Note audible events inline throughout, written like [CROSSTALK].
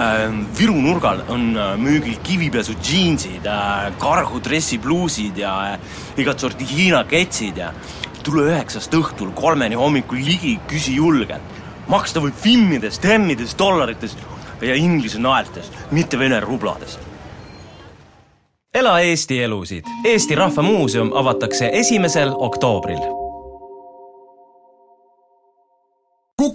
Ähm, Viru nurgal on äh, müügil kivipesu džiinsid, kargu dressipluusid ja igat sorti Hiina ketsid ja tule üheksast õhtul kolmeni hommikul ligi, küsi julgelt. maksta võib finnides, temmides, dollarites ja inglise naeltes, mitte vene rublades ela Eesti elusid. Eesti Rahva Muuseum avatakse esimesel oktoobril.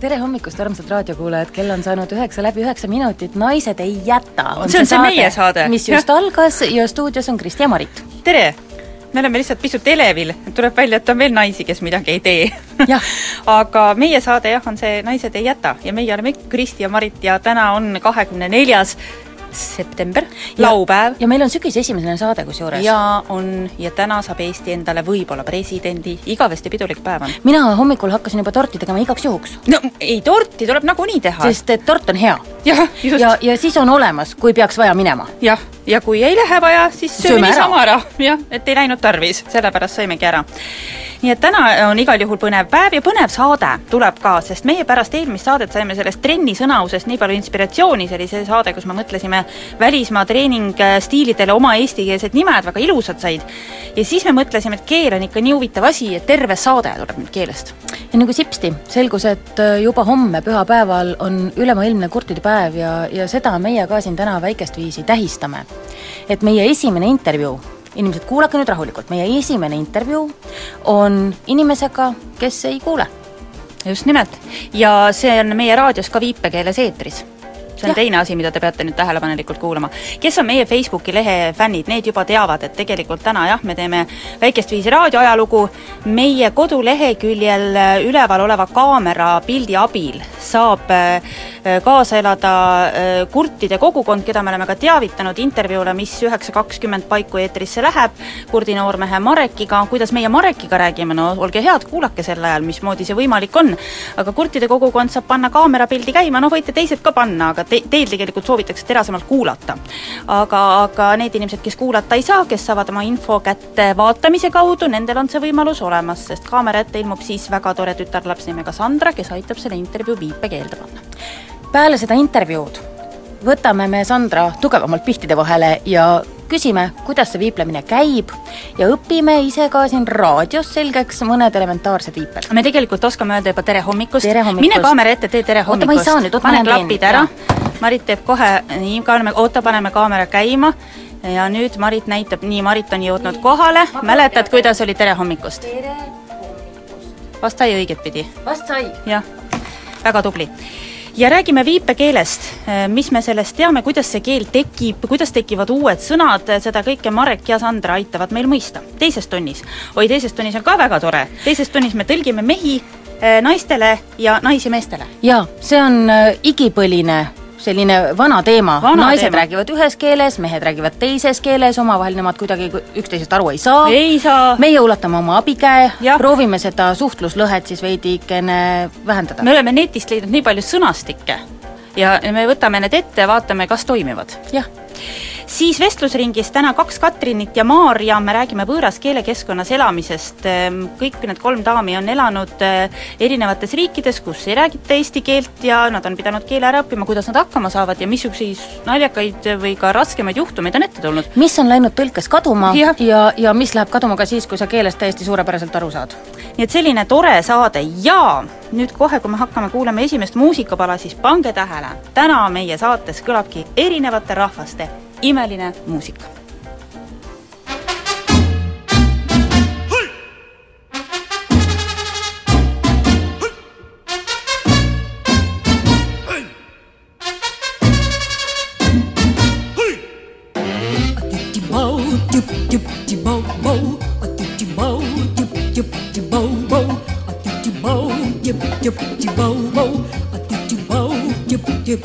Tere hommikust, armsad raadiokuulajad, kell on saanud üheksa läbi üheksa minutit, Naised ei jäta. see on see meie saade. mis just ja. algas ja stuudios on Kristi ja Marit. tere! me oleme lihtsalt pisut elevil, tuleb välja, et on veel naisi, kes midagi ei tee [LAUGHS] aga meie saade jah, on see Naised ei jäta ja meie oleme Kristi ja Marit ja täna on kahekümne neljas september, laupäev. ja meil on sügise esimene saade kusjuures. ja on, ja täna saab Eesti endale võib-olla presidendi, igavesti pidulik päev on. mina hommikul hakkasin juba torti tegema igaks juhuks. no ei, torti tuleb nagunii teha. sest et tort on hea. ja, ja, ja siis on olemas, kui peaks vaja minema. jah, ja kui ei lähe vaja, siis sööme niisama ära, [LAUGHS] jah, et ei läinud tarvis, sellepärast sõimegi ära nii et täna on igal juhul põnev päev ja põnev saade tuleb ka, sest meie pärast eelmist saadet saime sellest trenni sõnausest nii palju inspiratsiooni, see oli see saade, kus me mõtlesime välismaa treeningstiilidele oma eestikeelsed nimed, väga ilusad said. ja siis me mõtlesime, et keel on ikka nii huvitav asi, et terve saade tuleb nüüd keelest. ja nagu sipsti, selgus, et äh, juba homme, pühapäeval on ülemaailmne kurtide päev ja, ja seda meie ka siin täna väikest viisi tähistame. et meie esimene intervjuu inimesed, kuulake nüüd rahulikult, meie esimene intervjuu on inimesega, kes ei kuule. just nimelt. ja see on meie raadios ka viipekeeles eetris see on ja. teine asi, mida te peate nüüd tähelepanelikult kuulama. kes on meie Facebooki lehe fännid, need juba teavad, et tegelikult täna jah, me teeme väikest viisi raadioajalugu, meie koduleheküljel üleval oleva kaamera pildi abil saab äh, kaasa elada äh, kurtide kogukond, keda me oleme ka teavitanud intervjuule, mis üheksa kakskümmend paiku eetrisse läheb, kurdi noormehe Marekiga, kuidas meie Marekiga räägime, no olge head, kuulake sel ajal, mismoodi see võimalik on. aga kurtide kogukond saab panna kaamerapildi käima, no võite teised ka panna, aga te, teil tegelikult soovitakse terasemalt kuulata. aga, aga need inimesed, kes kuulata ei saa, kes saavad oma info kätte vaatamise kaudu, nendel on see võimalus olemas, sest kaamera ette ilmub siis väga tore tütarlaps nimega Sandra, kes aitab selle intervjuu viipekeelde panna. peale seda intervjuud võtame me Sandra tugevamalt pihtide vahele ja küsime, kuidas see viiplemine käib ja õpime ise ka siin raadios selgeks mõned elementaarsed viiped. me tegelikult oskame öelda juba tere hommikust, tere hommikust., mine kaamera ette, tee tere hommikust. oota, ma ei saa nüüd, oota, pane klapid ära, Marit teeb kohe, nii, paneme, oota, paneme kaamera käima ja nüüd Marit näitab, nii, Marit on jõudnud kohale, mäletad, kuidas oli tere hommikust? tere hommikust. vast sai õiget pidi? vast sai. jah, väga tubli ja räägime viipekeelest, mis me sellest teame, kuidas see keel tekib, kuidas tekivad uued sõnad, seda kõike Marek ja Sandra aitavad meil mõista. teises tunnis, oi teises tunnis on ka väga tore, teises tunnis me tõlgime mehi eh, naistele ja naisi meestele. jaa, see on igipõline selline vana teema, naised teema. räägivad ühes keeles, mehed räägivad teises keeles, omavahel nemad kuidagi üksteisest aru ei saa. ei saa. meie ulatame oma abikäe, proovime seda suhtluslõhet siis veidikene vähendada. me oleme netist leidnud nii palju sõnastikke ja me võtame need ette, vaatame, kas toimivad. jah siis vestlusringis täna kaks Katrinit ja Maarja, me räägime võõras keelekeskkonnas elamisest, ehm, kõik need kolm daami on elanud eh, erinevates riikides, kus ei räägita eesti keelt ja nad on pidanud keele ära õppima, kuidas nad hakkama saavad ja missuguseid naljakaid või ka raskemaid juhtumeid on ette tulnud. mis on läinud tõlkes kaduma ja, ja, ja mis läheb kaduma ka siis, kui sa keelest täiesti suurepäraselt aru saad? nii et selline tore saade ja nüüd kohe, kui me hakkame kuulama esimest muusikapala, siis pange tähele, täna meie saates kõlabki erinevate rahvaste imeline muusika. Yip,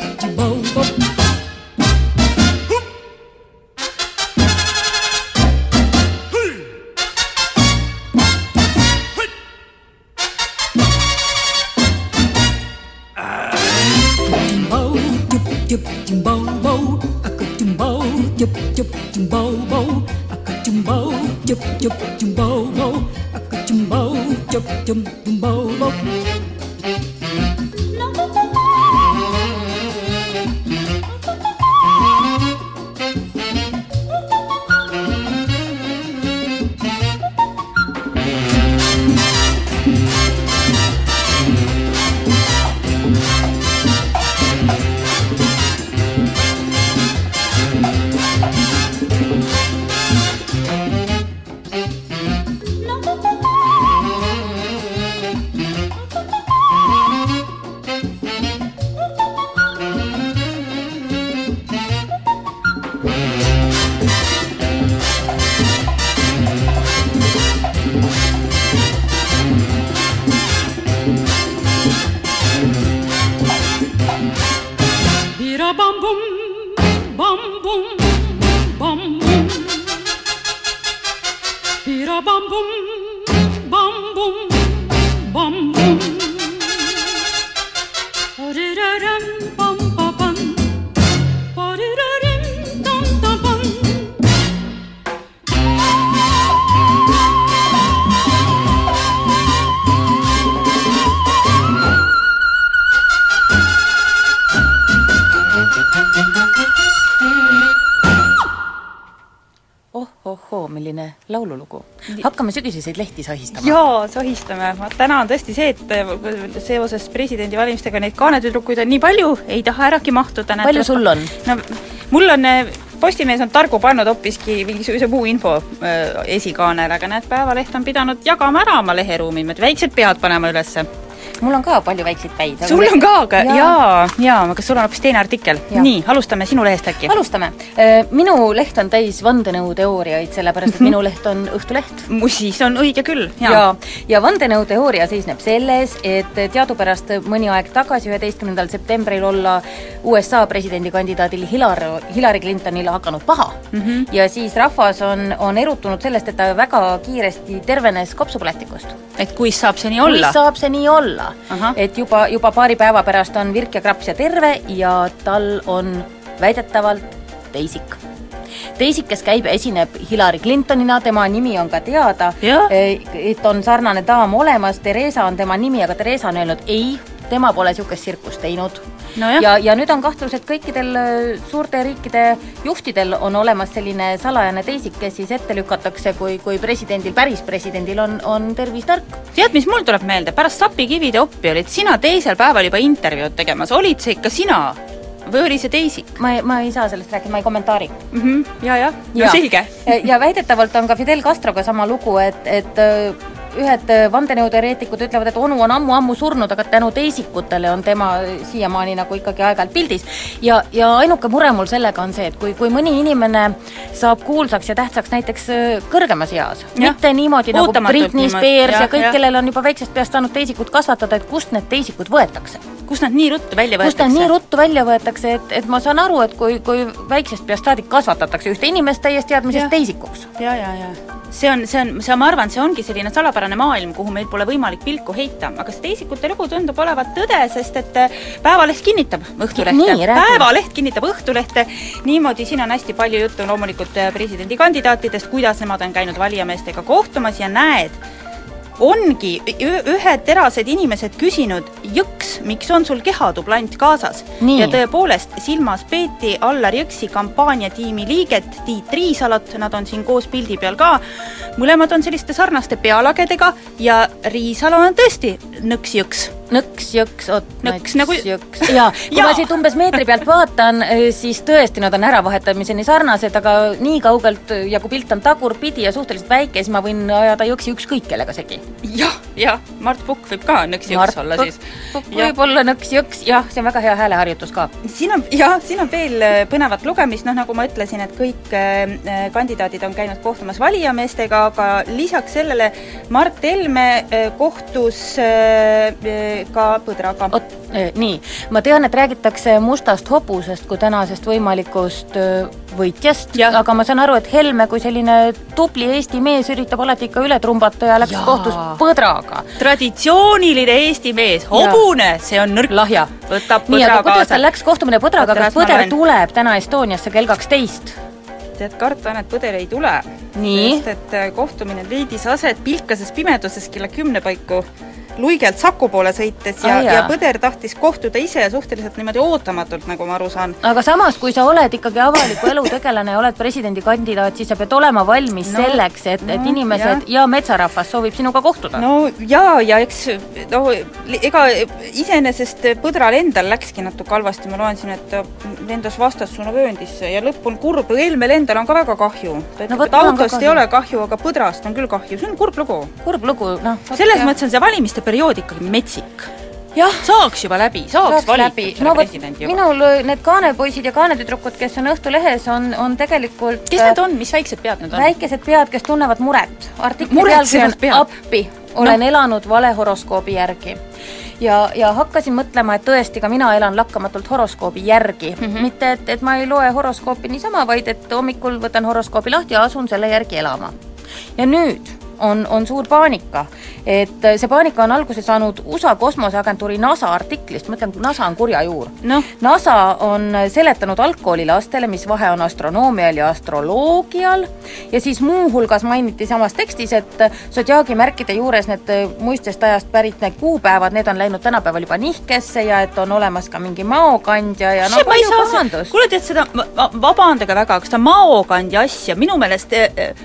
chung. Hakkame sügiseseid lehti sahistama. jaa, sahistame, täna on tõesti see, et äh, seoses presidendivalimistega neid kaanetüdrukuid on nii palju, ei taha äragi mahtuda. palju sul on? no mul on, Postimees on targu pannud hoopiski mingisuguse muu info äh, esikaanele, aga näed, Päevaleht on pidanud jagama ära oma leheruumi, väiksed pead panema ülesse. Mul on ka palju väikseid päid. sul on ka, aga jaa, jaa, jaa, aga sul on hoopis teine artikkel. nii, alustame sinu lehest äkki. alustame. Minu leht on täis vandenõuteooriaid, sellepärast et minu [LAUGHS] leht on Õhtuleht. siis on õige küll, jaa. ja, ja vandenõuteooria seisneb selles, et teadupärast mõni aeg tagasi, üheteistkümnendal septembril olla USA presidendikandidaadil Hilar, Hillary Clintonil hakanud paha mm. -hmm. ja siis rahvas on, on erutunud sellest, et ta väga kiiresti tervenes kopsupõletikust. et kuis saab see nii olla? kuis saab see nii olla? Et juba, juba paari päeva pärast on virk ja kraps ja terve ja tal on väidetavalt teisik. teisik, kes käib esineb Hillary Clintonina, tema nimi on ka teada, et on sarnane daam olemas, Theresa on tema nimi, aga Theresa on öelnud ei, tema pole niisugust tsirkust teinud no. ja, ja nüüd on kahtlus, et kõikidel suurte riikide juhtidel on olemas selline salajane teisik, kes siis ette lükatakse, kui, kui presidendil, päris presidendil on, on tervis nõrk. tead, mis mul tuleb meelde, pärast sapikivide oppi olid sina teisel päeval juba intervjuud tegemas, olid see ikka sina? või oli see teisik? ma, ma ei saa sellest rääkida, ma ei kommentaari mm. -hmm. ja, jah, no ja. selge ja väidetavalt on ka Fidel Castroga sama lugu, et, et ühed vandenõuteoreetikud ütlevad, et onu on ammu-ammu surnud, aga tänu teisikutele on tema siiamaani nagu ikkagi aeg-ajalt pildis. ja, ja ainuke mure mul sellega on see, et kui, kui mõni inimene saab kuulsaks ja tähtsaks näiteks kõrgemas eas, mitte niimoodi nagu Britney Spears ja, ja kõik, kellel on juba väiksest peast saanud teisikut kasvatada, et kust need teisikud võetakse? kust nad nii ruttu välja võetakse? kust nad nii ruttu välja võetakse, et, et ma saan aru, et kui, kui väiksest peast saadik kasvatatakse ühte inimest täies teadmises teisikuks. ja, ja, ja see on, see on, see, ma arvan, see ongi selline salapärane maailm, kuhu meil pole võimalik pilku heita, aga see teisikute lugu tundub olevat tõde, sest et Päevaleht kinnitab Õhtulehte, Päevaleht kinnitab Õhtulehte, niimoodi siin on hästi palju juttu loomulikult presidendikandidaatidest, kuidas nemad on käinud valijameestega kohtumas ja näed, ongi ühed terased inimesed küsinud, Jõks, miks on sul kehadublant kaasas? ja tõepoolest, silmas peeti Allar Jõksi kampaaniatiimi liiget Tiit Riisalat, nad on siin koos pildi peal ka, mõlemad on selliste sarnaste pealagedega ja Riisalo on tõesti nõks Jõks nõks jõks, oot, nõks nagu [LAUGHS] jaa, kui ja. ma siit umbes meetri pealt vaatan, siis tõesti nad on äravahetamiseni sarnased, aga nii kaugelt ja kui pilt on tagurpidi ja suhteliselt väike, siis ma võin ajada jõksi ükskõik kellega segi. jah, jah, Mart Pukk võib ka nõks jõks Mart olla Pukk, siis. Pukk võib olla nõks jõks, jah, see on väga hea hääleharjutus ka. siin on, jah, siin on veel põnevat lugemist, noh nagu ma ütlesin, et kõik äh, kandidaadid on käinud kohtumas valijameestega, aga lisaks sellele Mart Helme äh, kohtus äh, ka Põdraga. Eh, nii, ma tean, et räägitakse mustast hobusest kui tänasest võimalikust öö, võitjast, aga ma saan aru, et Helme kui selline tubli Eesti mees üritab alati ikka üle trumbata ja läks Jaa. kohtus põdraga. traditsiooniline Eesti mees, hobune, see on nõrk. lahja. võtab nii, põdra kuidas kaasa tal läks kohtumine põdraga, kas põder tuleb täna Estoniasse kell kaksteist? tead, karta on, et põder ei tule. Nii? sest et äh, kohtumine leidis aset pilkases pimeduses kella kümne paiku luigelt Saku poole sõites ja jaa. ja põder tahtis kohtuda ise suhteliselt niimoodi ootamatult, nagu ma aru saan. aga samas, kui sa oled ikkagi avaliku elu tegelane ja oled presidendikandidaat, siis sa pead olema valmis No, no, selleks, et, et no, inimesed jah. ja metsarahvas soovib sinuga kohtuda no jaa, ja eks no ega iseenesest põdral endal läkski natuke halvasti, ma loen siin, et ta lendas vastassuunavööndisse ja lõpp on kurb, Helmel endal on ka väga kahju. ta ütleb vot, et autost ei ole kahju, aga põdrast on küll kahju, see on kurb lugu. kurb lugu, noh. selles mõttes on see valimiste periood ikkagi metsik. jah, saaks juba läbi, saaks, saaks valitud läbi. selle no presidendi juba. minul äh, need kaanepojsid ja kaanetüdrukud, kes on Õhtulehes, on, on tegelikult kes need on, mis väiksed pead need on? väikesed pead, kes tunnevad muret. artikli pealkiri on pead. appi, olen No. elanud valehoroskoobi järgi. ja, ja hakkasin mõtlema, et tõesti, ka mina elan lakkamatult horoskoobi järgi mm. -hmm. mitte, et, et ma ei loe horoskoopi niisama, vaid et hommikul võtan horoskoobi lahti ja asun selle järgi elama. ja nüüd on, on suur paanika. et see paanika on alguse saanud USA kosmoseagentuuri NASA artiklist, ma ütlen, NASA on kurja juur. Noh, NASA on seletanud algkoolilastele, mis vahe on astronoomial ja astroloogial. Ja siis muuhulgas mainiti samas tekstis, et sodiaagimärkide juures need äh, muistest ajast pärit need kuupäevad, need on läinud tänapäeval juba nihkesse ja et on olemas ka mingi maokandja ja no see palju pahandust. kuule tead seda, vabandage väga, aga seda maokandja asja minu meelest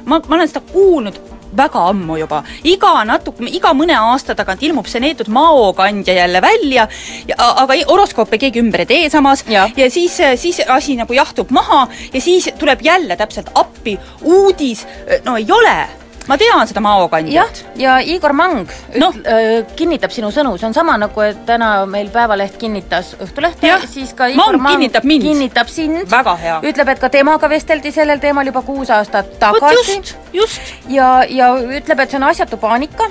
ma, ma olen seda kuulnud väga ammu juba. iga natuke, iga mõne aasta tagant ilmub see neetud maokandja jälle välja, aga horoskoope keegi ümber ei tee samas Jah. ja siis, siis asi nagu jahtub maha ja siis tuleb jälle täpselt appi uudis, no ei ole ma tean seda jah maokandjat., ja Igor Mang Noh. üt- öö, kinnitab sinu sõnu, see on sama nagu, et täna meil Päevaleht kinnitas Õhtulehte, siis ka Mang Igor Mang kinnitab mind. kinnitab sind. Väga hea. ütleb, et ka temaga vesteldi sellel teemal juba kuus aastat tagasi just, just ja, ja ütleb, et see on asjatu paanika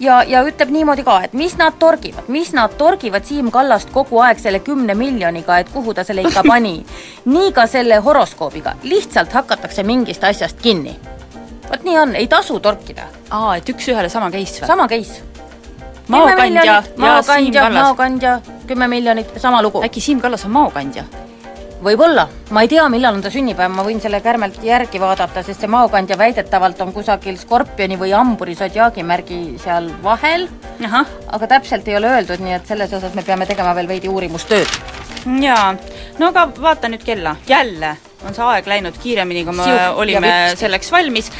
ja, ja ütleb niimoodi ka, et mis nad torgivad, mis nad torgivad Siim Kallast kogu aeg selle kümne miljoniga, et kuhu ta selle ikka pani. [LAUGHS] nii ka selle horoskoobiga, lihtsalt hakatakse mingist asjast kinni. Vot nii on, ei tasu torkida, aa, et üks-ühele sama case või? sama case. maokandja ja Siim Kallas. maokandja, kümme miljonit, sama lugu. äkki Siim Kallas on maokandja? võib-olla, ma ei tea, millal on ta sünnipäev, ma võin selle kärmelt järgi vaadata, sest see maokandja väidetavalt on kusagil skorpioni või hamburi sodiaagimärgi seal vahel, aga täpselt ei ole öeldud, nii et selles osas me peame tegema veel veidi uurimustööd. jaa, no aga vaata nüüd kella, jälle on see aeg läinud kiiremini, kui me Siuh, ja olime selleks valmis.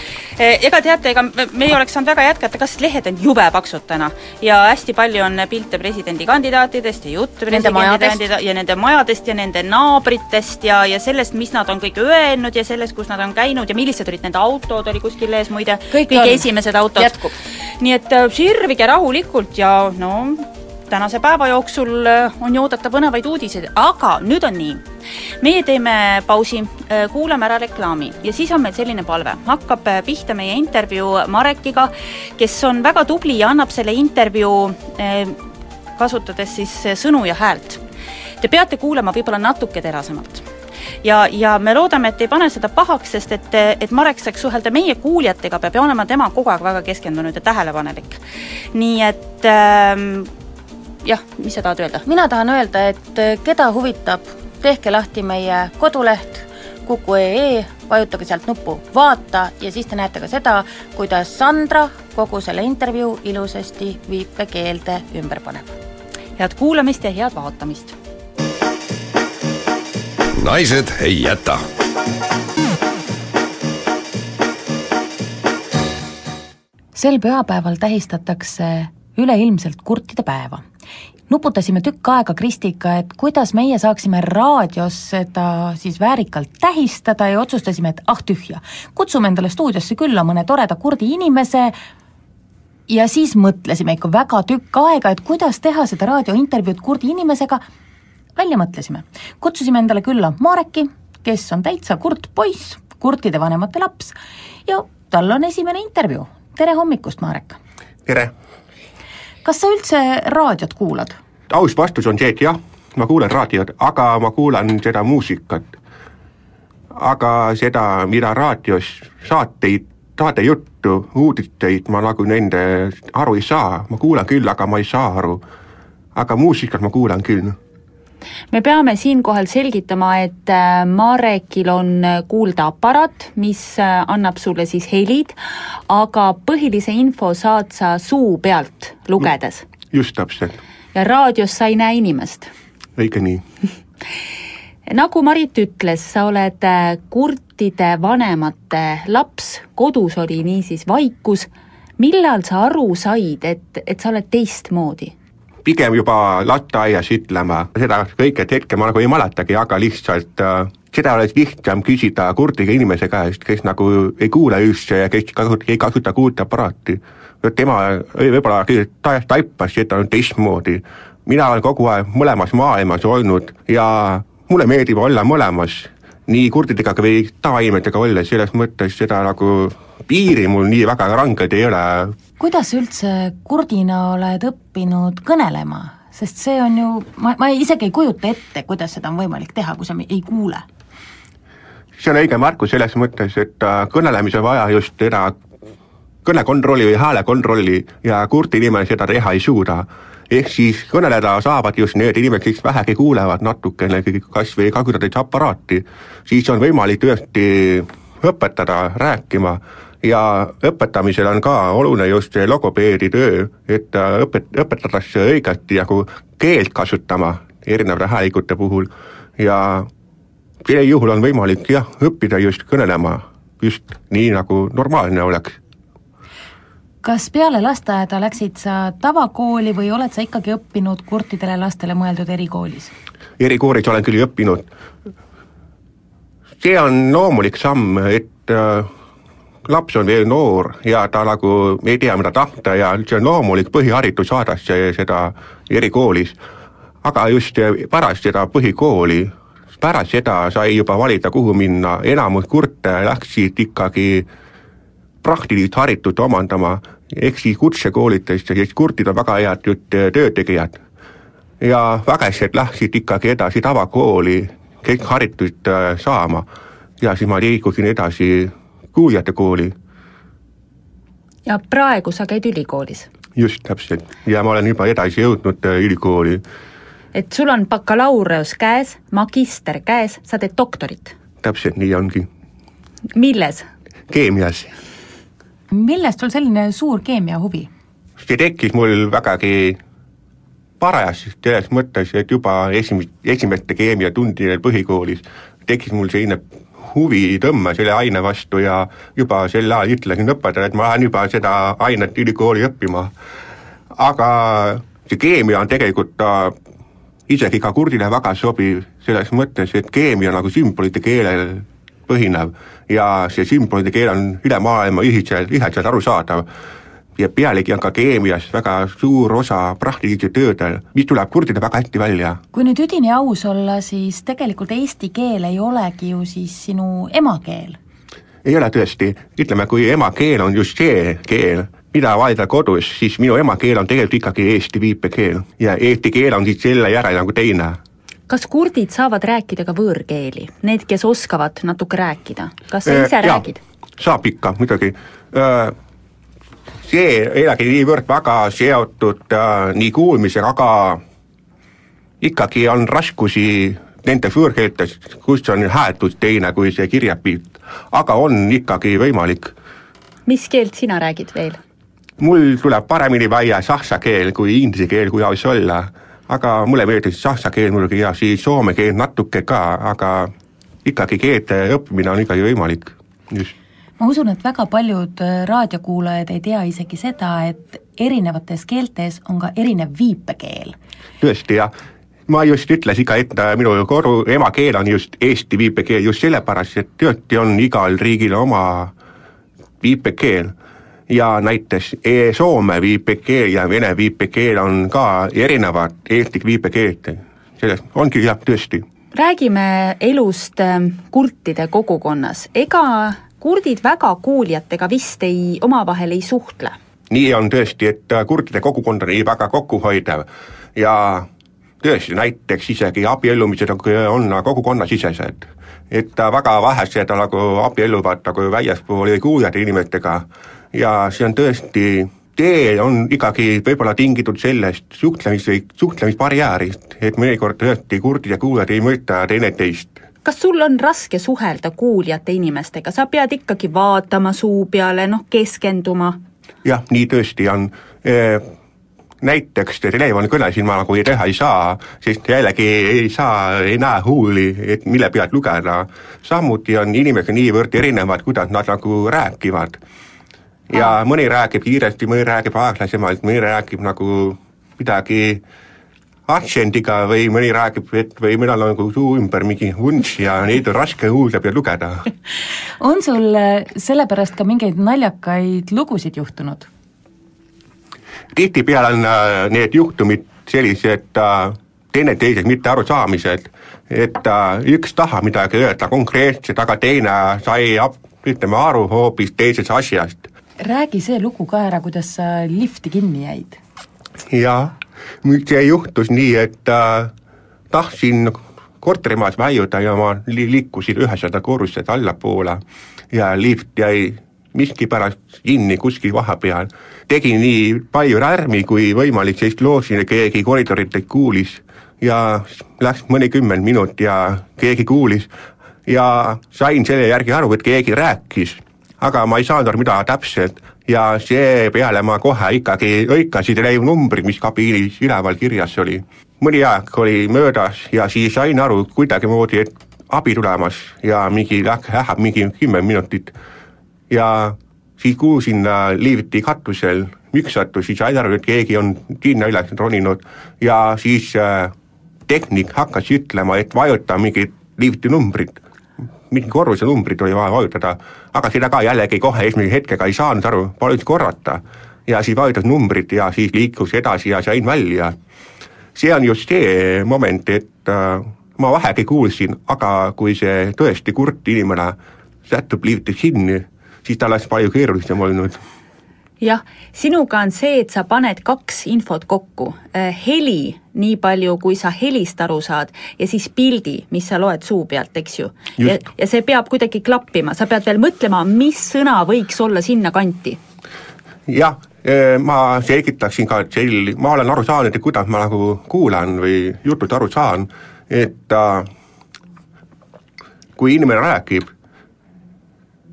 ega teate, ega me- ei oleks saanud väga jätkata, kas lehed on jube paksud täna ja hästi palju on pilte presidendikandidaatidest ja juttu presidendikandida- ja nende majadest ja nende naabritest ja, ja sellest, mis nad on kõik öelnud ja sellest, kus nad on käinud ja millised olid nende autod, oli kuskil ees muide, Kõik kõige on. esimesed autod. Nii et äh, sirvige rahulikult ja no tänase päeva jooksul äh, on ju oodata põnevaid uudiseid, aga nüüd on nii. meie teeme pausi, kuulame ära reklaami ja siis on meil selline palve, hakkab äh, pihta meie intervjuu Marekiga, kes on väga tubli ja annab selle intervjuu äh, kasutades siis äh, sõnu ja häält. Te peate kuulama võib-olla natuke terasemalt ja, ja me loodame, et ei pane seda pahaks, sest et, et Marek saaks suhelda meie kuuljatega, peab olema tema kogu aeg väga keskendunud ja tähelepanelik. nii et ähm, jah, mis sa tahad öelda? mina tahan öelda, et äh, keda huvitab, tehke lahti meie koduleht kuku.ee, vajutage sealt nuppu vaata ja siis te näete ka seda, kuidas Sandra kogu selle intervjuu ilusasti viipekeelde ümber paneb. head kuulamist ja head vaatamist! naised ei jäta. sel pühapäeval tähistatakse üleilmselt kurtide päeva. Nuputasime tükk aega Kristiga, et kuidas meie saaksime raadios seda siis väärikalt tähistada ja otsustasime, et ah tühja, kutsume endale stuudiosse külla mõne toreda kurdi inimese ja siis mõtlesime ikka väga tükk aega, et kuidas teha seda raadiointervjuud kurdi inimesega, välja mõtlesime. kutsusime endale külla Mareki, kes on täitsa kurt poiss, kurtide vanemate laps ja tal on esimene intervjuu. tere hommikust, Marek! tere! Kas sa üldse raadiot kuulad? aus vastus on see, et jah, ma kuulan raadiot, aga ma kuulan seda muusikat. aga seda, mida raadios saateid, saatejuttu, uudisteid ma nagu nende aru ei saa, ma kuulan küll, aga ma ei saa aru. aga muusikat ma kuulan küll me peame siinkohal selgitama, et äh, Marekil on kuuldeaparaat, mis äh, annab sulle siis helid, aga põhilise info saad sa suu pealt lugedes. just täpselt, ja raadios sa ei näe inimest. õige nii. [LAUGHS] nagu Marit ütles, sa oled äh, kurtide vanemate laps, kodus oli niisiis vaikus, millal sa aru said, et, et sa oled teistmoodi? Pigem juba lasteaias ütlema, seda õiget hetke ma nagu ei mäletagi, aga lihtsalt äh, seda oleks lihtsam küsida kurdiga inimese käest, kes nagu ei kuule üldse ja kes kasut-, ei kasuta kuuldeaparaati. tema võib-olla ta-, taipas seda teistmoodi. mina olen kogu aeg mõlemas maailmas olnud ja mulle meeldib olla mõlemas, nii kurdidega kui tavainimestega olla, selles mõttes seda nagu piiri mul nii väga ranged ei ole, kuidas üldse kurdina oled õppinud kõnelema, sest see on ju, ma, ma isegi ei kujuta ette, kuidas seda on võimalik teha, kui sa ei kuule. see on õige märkus selles mõttes, et äh, kõnelemisel vaja just seda kõnekontrolli või häälekontrolli ja kurdi inimene seda teha ei suuda. Ehk siis kõneleda saavad just need inimesed, kes vähegi kuulevad natukene, kas või kasutades aparaati, siis on võimalik tõesti õpetada rääkima. Ja õpetamisel on ka oluline just see logopeedi töö, et õpet-, õpetatakse õigesti nagu keelt kasutama erinevate häälikute puhul. Ja sellisel juhul on võimalik jah, õppida just kõnelema just nii, nagu normaalne oleks. Kas peale lasteaeda läksid sa tavakooli või oled sa ikkagi õppinud kurtidele lastele mõeldud erikoolis? erikoolis olen küll õppinud, see on loomulik samm, et äh, laps on veel noor ja ta nagu ei tea, mida tahta ja see on loomulik põhiharidus saadakse seda erikoolis. aga just pärast seda põhikooli, pärast seda sai juba valida, kuhu minna, enamus kurte läksid ikkagi praktilist haritust omandama, ehk siis kutsekoolidesse, sest kurdid on väga head töötegijad. ja vägesed läksid ikkagi edasi tavakooli keskharitust äh, saama ja siis ma liikusin edasi kuuljate kooli. ja praegu sa käid ülikoolis? just, täpselt, ja ma olen juba edasi jõudnud äh, ülikooli. et sul on bakalaureus käes, magister käes, sa teed doktorit? täpselt nii ongi. milles? keemias. Millest sul selline suur keemiahuvi? see tekkis mul vägagi parajasti selles mõttes, et juba esimest, esimeste keemiatundidel põhikoolis tekkis mul selline huvi tõmba selle aine vastu ja juba sel ajal ütlesin õpetajale, et ma lähen juba seda ainet ülikooli õppima. aga see keemia on tegelikult ta isegi ka kurdile väga sobiv selles mõttes, et keemia nagu sümbolite keelel põhinev ja see sümbolite keel on üle maailma ühiselt, üheselt arusaadav ja pealegi on ka keemias väga suur osa praktilistel töödel, mis tuleb kurdida väga hästi välja. kui nüüd üdini aus olla, siis tegelikult eesti keel ei olegi ju siis sinu emakeel? ei ole tõesti, ütleme, kui emakeel on just see keel, mida valida kodus, siis minu emakeel on tegelikult ikkagi eesti viipekeel ja eesti keel on siis selle järel nagu teine kas kurdid saavad rääkida ka võõrkeeli, need, kes oskavad natuke rääkida, kas sa ise äh, räägid? saab ikka, muidugi äh, see ei olegi niivõrd väga seotud äh, nii kuulmisega, aga ikkagi on raskusi nende võõrkeeltes, kus on hääldus teine kui see kirjapilt, aga on ikkagi võimalik. mis keelt sina räägid veel? mul tuleb paremini välja saksa keel kui inglise keel, kui aus olla, aga mulle meeldib saksa keel muidugi ja siis soome keel natuke ka, aga ikkagi keelte õppimine on ikkagi võimalik, just ma usun, et väga paljud äh, raadiokuulajad ei tea isegi seda, et erinevates keeltes on ka erinev viipekeel. tõesti, jah. ma just ütlesin ka, et äh, minu kodu emakeel on just eesti viipekeel just sellepärast, et tõesti on igal riigil oma viipekeel ja näiteks e Soome viipekeel ja vene viipekeel on ka erinevad eesti viipekeelt, selles ongi jah, tõesti. räägime elust ähm, kurtide kogukonnas, ega kurdid väga kuuljatega vist ei, omavahel ei suhtle? nii on tõesti, et äh, kurdide kogukond on nii väga kokkuhoidev ja tõesti, näiteks isegi abiellumised on kogukonnasisesed. et väga vähesed nagu abielluvad nagu väljaspool kuuljate inimestega ja see on tõesti tee on ikkagi võib-olla tingitud sellest suhtlemis- suhtlemisbarjäärist, et mõnikord tõesti kurdid ja kuulajad ei mõista teineteist. kas sul on raske suhelda kuuljate inimestega, sa pead ikkagi vaatama suu peale, noh keskenduma? jah, nii tõesti on e näiteks telefonikõnesid ma nagu teha ei saa, sest jällegi ei saa, ei näe huuli, et mille pealt lugeda. samuti on inimesed niivõrd erinevad, kuidas nad nagu räägivad ja ah. mõni räägib kiiresti, mõni räägib aeglasemalt, mõni räägib nagu midagi aktsendiga või mõni räägib, et või millal on nagu suu ümber mingi vunš ja neid on raske kuulda ja lugeda. [LAUGHS] on sul äh, sellepärast ka mingeid naljakaid lugusid juhtunud? tihtipeale on äh, need juhtumid sellised äh, teineteisest mitte arusaamised, et üks tahab midagi öelda konkreetset, aga teine sai ütleme, aru hoopis teisest asjast räägi see lugu ka ära, kuidas sa lifti kinni jäid. jaa, see juhtus nii, et äh, tahtsin korterimajas väiuda ja ma li-, liikusin ühesada korruselt allapoole ja lift jäi miskipärast kinni kuskil vahepeal. tegin nii palju lärmi kui võimalik, sest lootsin, et keegi koridoridelt kuulis ja läks mõnikümmend minut ja keegi kuulis ja sain selle järgi aru, et keegi rääkis aga ma ei saanud aru, mida täpselt. Ja seepeale ma kohe ikkagi lõikasin need numbrid, mis kabiinis üleval kirjas oli. mõni aeg oli möödas ja siis sain aru kuidagimoodi, et abi tulemas ja mingi läheb mingi kümme minutit. Ja siis kuulsin liiviti katusel müksatus, siis sain aru, et keegi on sinna üles roninud. Ja siis äh, tehnik hakkas ütlema, et vajuta mingit liiviti numbrit mingi korruse numbrit oli vaja vajutada, aga seda ka jällegi kohe esimese hetkega ei saanud aru, palusin korrata. ja siis vajutas numbrit ja siis liikus edasi ja sain välja. see on just see moment, et äh, ma vähegi kuulsin, aga kui see tõesti kurt inimene sättub liiviti kinni, siis tal oleks palju keerulisem olnud jah, sinuga on see, et sa paned kaks infot kokku, äh, heli, nii palju, kui sa helist aru saad, ja siis pildi, mis sa loed suu pealt, eks ju. ja, ja see peab kuidagi klappima, sa pead veel mõtlema, mis sõna võiks olla sinna kanti. jah, äh, ma selgitaksin ka, et sel-, ma olen aru saanud, et kuidas ma nagu kuulan või jutust aru saan, et äh, kui inimene räägib,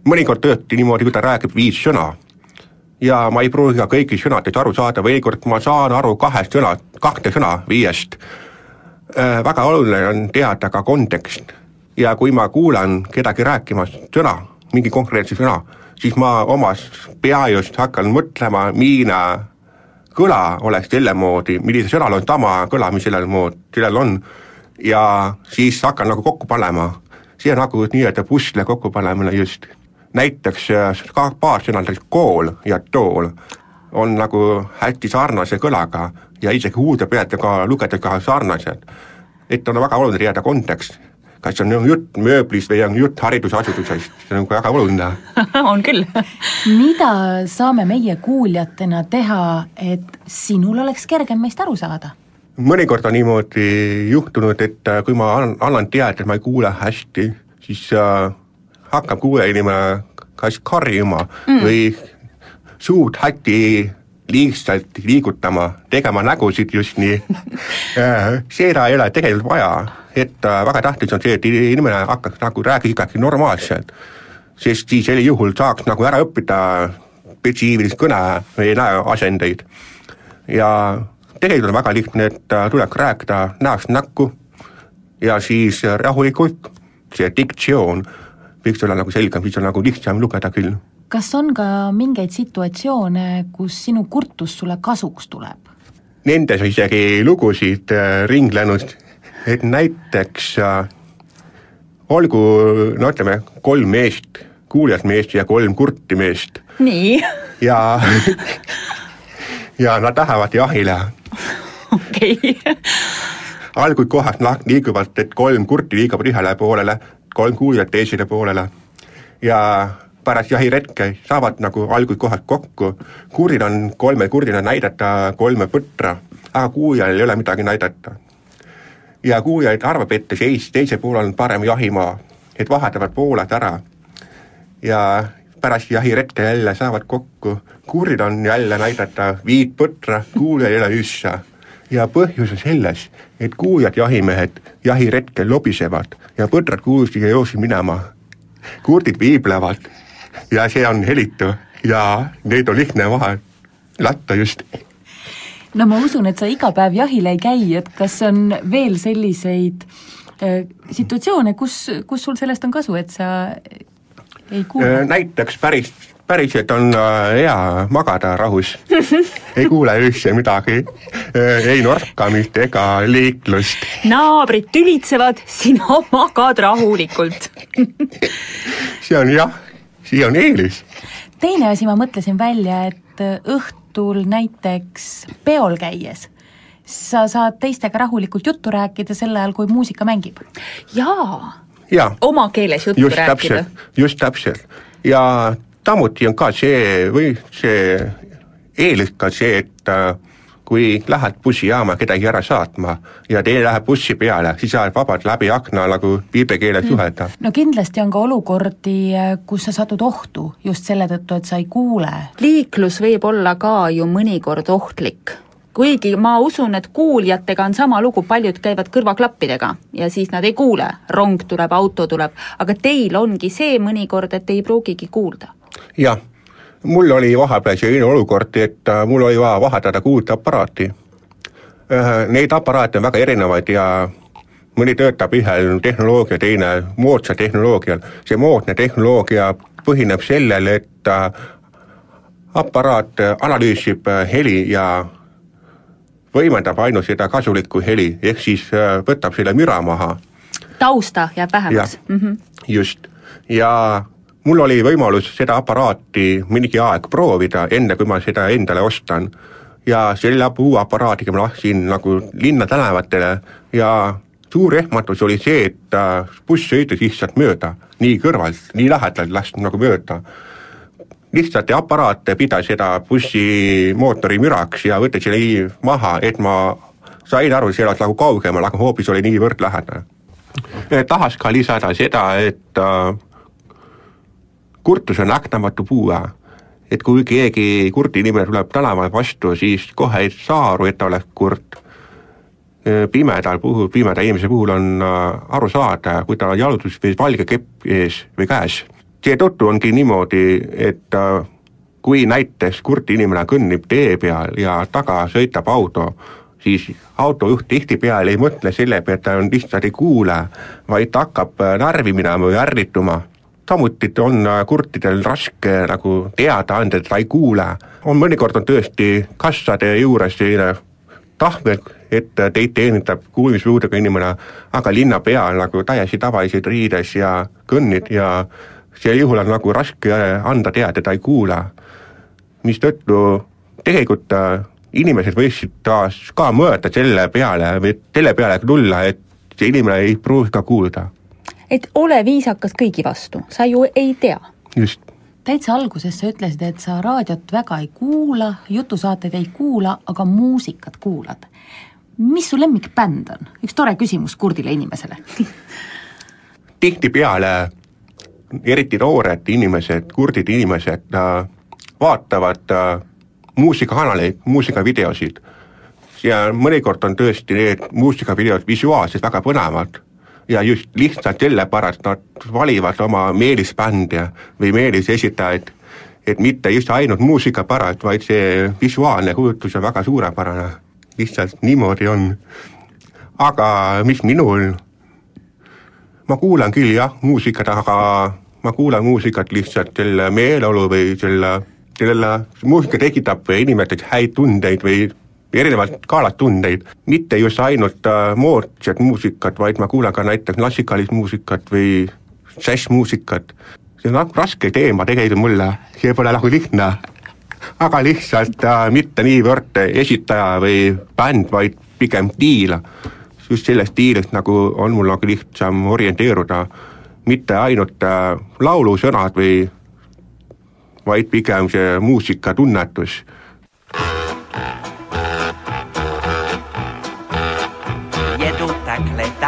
mõnikord tõesti niimoodi, kui ta räägib viis sõna ja ma ei pruugi ka kõigist sõnadest aru saada, mõnikord ma saan aru kahest sõna, kahte sõna viiest. Äh, väga oluline on teada ka kontekst ja kui ma kuulan kedagi rääkimas sõna, mingi konkreetse sõna, siis ma omas peajust hakkan mõtlema, milline kõla oleks selle moodi, millisel sõnal on sama kõla, mis sellel mood, sellel on, ja siis hakkan nagu kokku panema. see on nagu nii-öelda pusle kokkupanemine just näiteks äh, ka paar sõna, näiteks kool ja tool on nagu hästi sarnase kõlaga ja isegi huude pealt ka lugeda ka sarnased. et on väga oluline teada kontekst, kas on jutt mööblist või on jutt haridusasutusest, see on väga oluline [LAUGHS] on küll mida saame meie kuuljatena teha, et sinul oleks kergem meist aru saada? mõnikord on niimoodi juhtunud, et äh, kui ma annan, annan teada, et ma ei kuule hästi, siis äh, hakkab kuulajainimene kas karjuma mm. või suud hati lihtsalt liigutama, tegema nägusid just nii [LAUGHS] äh, seda ei ole tegelikult vaja, et äh, väga tähtis on see, et inimene hakkaks nagu rääkida ikkagi normaalselt. sest siis sel juhul saaks nagu ära õppida spetsiifilist kõne või näoasendeid. ja tegelikult on väga lihtne, et äh, tuleks rääkida näost näkku ja siis rahulikult, see diktsioon võiks olla nagu selgem, siis on nagu lihtsam lugeda küll. kas on ka mingeid situatsioone, kus sinu kurtus sulle kasuks tuleb? Nendes on isegi lugusid äh, ringlenud, et näiteks äh, olgu no ütleme, kolm meest, kuuljat meest ja kolm kurti meest. nii. ja ja nad lähevad jahile. okei okay. algul kohast liiguvad, et kolm kurti liiguvad ühele poolele, kolm kuuljat teisele poolele ja pärast jahiretke saavad nagu algul kohad kokku, kurdil on kolmel kurdil on näidata kolme põtra, aga kuuljal ei ole midagi näidata. ja kuulajaid arvab, et seis teisel pool on parem jahimaa, et vahetavad pooled ära. ja pärast jahiretke jälle saavad kokku, kurd on jälle näidata viit põtra, kuulajale üssa. Ja põhjus on selles, et kuuljad jahimehed jahiretkel lobisevad ja põdrad kuulsid ja jooksid minema. kurdid viiblevad ja see on helitu ja neid on lihtne maha latta just no ma usun, et sa iga päev jahil ei käi, et kas on veel selliseid äh, situatsioone, kus, kus sul sellest on kasu, et sa ei kuule? näiteks päris, päriselt on äh, hea magada rahus. [LAUGHS] Ei kuule üldse midagi, ei norkamist ega liiklust. naabrid tülitsevad, sina magad rahulikult. See on jah, see on eelis. teine asi, ma mõtlesin välja, et õhtul näiteks peol käies sa saad teistega rahulikult juttu rääkida sel ajal, kui muusika mängib. jaa, jaa, oma keeles juttu just rääkida. just täpselt. Ja samuti on ka see või see eelis ka see, et äh, kui lähed bussijaama kedagi ära saatma ja tee läheb bussi peale, siis saad vabalt läbi akna nagu viipekeeles mm. suhelda. no kindlasti on ka olukordi, kus sa satud ohtu just selle tõttu, et sa ei kuule. liiklus võib olla ka ju mõnikord ohtlik. kuigi ma usun, et kuuljatega on sama lugu, paljud käivad kõrvaklappidega ja siis nad ei kuule, rong tuleb, auto tuleb, aga teil ongi see mõnikord, et ei pruugigi kuulda. Jah, mul oli vahepeal selline olukord, et äh, mul oli vaja vahetada kuuldeaparaati. Neid aparaate on väga erinevaid ja mõni töötab ühel tehnoloogia, teine moodsal tehnoloogial. see moodne tehnoloogia põhineb sellel, et äh, aparaat analüüsib äh, heli ja võimendab ainult seda kasulikku heli, ehk siis võtab selle müra maha tausta jääb vähemaks mm. -hmm. just, ja mul oli võimalus seda aparaati mingi aeg proovida, enne kui ma seda endale ostan. ja selle uue aparaadiga ma läksin nagu linna tänavatele ja suur ehmatus oli see, et äh, buss sõitis lihtsalt mööda, nii kõrvalt, nii lähedalt lasti nagu mööda. lihtsalt aparaat pidas seda bussi mootori müraks ja võttis selle nii maha, et ma sain aru, see oleks nagu kaugemal, aga hoopis oli niivõrd lähedane tahaks ka lisada seda, et äh, kurtus on nähtamatu puue. et kui keegi kurdi inimene tuleb tänaval vastu, siis kohe ei saa aru, et ta oleks kurt. pimedal puhul, pimeda inimese puhul on äh, aru saada, kui tal on jalutus või valge kepp ees või käes. seetõttu ongi niimoodi, et äh, kui näiteks kurt inimene kõnnib tee peal ja taga sõitab auto, siis autojuht tihtipeale ei mõtle selle peale, ta on lihtsalt ei kuule, vaid ta hakkab äh, närvi minema või ärrituma. Samuti on äh, kurtidel raske nagu teada anda, et ta ei kuule. on mõnikord on tõesti kassade juures selline tahvel, et teid teenindab kuulmispuudega inimene, aga linna peal nagu täiesti tavaliselt riides ja kõnnid ja sel juhul on nagu raske anda teada, ta ei kuule. mistõttu tegelikult äh, inimesed võiksid taas ka mõelda selle peale või selle peale tulla, et see inimene ei pruugi ka kuulda. Et ole viisakas kõigi vastu, sa ju ei tea. just, täitsa alguses sa ütlesid, et sa raadiot väga ei kuula, jutusaateid ei kuula, aga muusikat kuulad. mis su lemmikbänd on? üks tore küsimus kurdile inimesele [LAUGHS] tihtipeale eriti noored inimesed, kurdid inimesed äh, vaatavad äh, muusikakanaleid, muusikavideosid ja mõnikord on tõesti need muusikavideod visuaalselt väga põnevad ja just lihtsalt sellepärast nad valivad oma meelisbände või meelisesitajaid, et mitte just ainult muusika pärast, vaid see visuaalne kujutlus on väga suurepärane. lihtsalt niimoodi on. aga mis minul, ma kuulan küll jah, muusikat, aga ma kuulan muusikat lihtsalt selle meeleolu või selle, sellele, muusika tekitab inimestes häid tundeid või erinevat skaalat tundeid, mitte just ainult äh, moodsat muusikat, vaid ma kuulan ka näiteks klassikalist muusikat või džässmuusikat. see on nagu raske teema tegelikult mulle, see pole nagu lihtne. aga lihtsalt äh, mitte niivõrd esitaja või bänd, vaid pigem stiil. just sellest stiilist nagu on mul nagu lihtsam orienteeruda, mitte ainult äh, laulusõnad või vaid pigem see muusikatunnetus Jedu takhle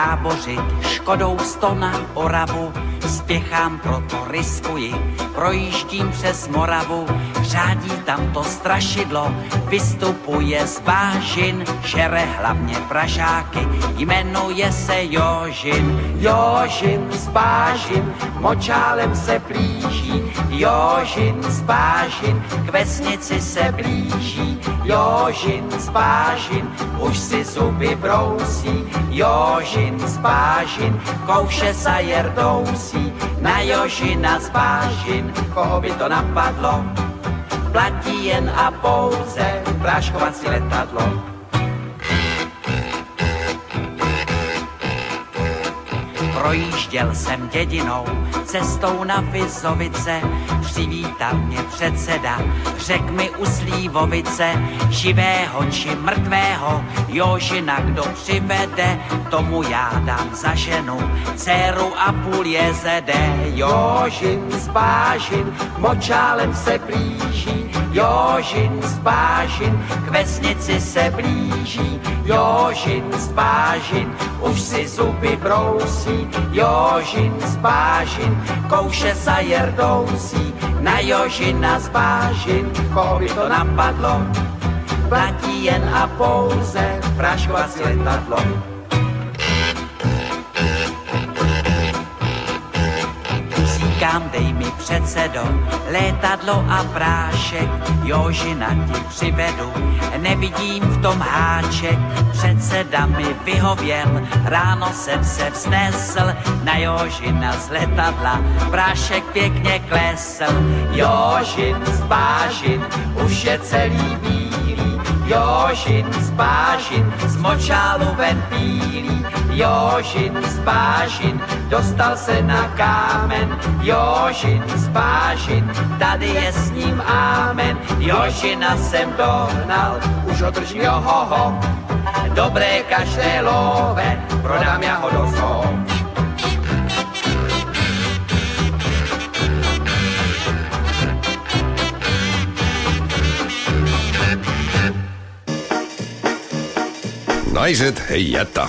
tábořit, škodou sto na Oravu, spěchám, proto riskuji, projíždím přes Moravu, řádí tam to strašidlo, vystupuje z bážin, žere hlavně pražáky, jmenuje se Jožin. Jožin z bážin, močálem se blíží, Jožin z bážin, k vesnici se blíží, Jožin z už si zuby brousí, Jožin z kouše sa jerdousí, na Jožina z bážin, koho by to napadlo, platí jen a pouze práškovací letadlo. Projížděl jsem dědinou, cestou na Vizovice, přivítal mě předseda, řek mi u Slívovice, živého či mrtvého, Jožina kdo přivede, tomu já dám za ženu, dceru a půl jezede. Jožin z Bážin, močálem se blíží, Jožin z Bážin, k vesnici se blíží, Jožin z Bážin, už si zuby brousí, Jožin z Bážin, kouše sa jerdousí, na Jožina z Bážin, koho by to napadlo, platí jen a pouze práškovací letadlo. Říkám, dej mi předsedo, létadlo a prášek, Jožina ti přivedu, nevidím v tom háček, předseda mi vyhověl, ráno jsem se vznesl, na Jožina z letadla, prášek pěkně klesl, Jožin z bážin, už je celý bílý, Jožin z bážin, z močálu ven bílý, Jožin z dostal se na kámen, Jožin z tady je s ním ámen, Jožina jsem dohnal, už ho držím johoho, dobré každé love, prodám já ho do zoo. Naised ei jäta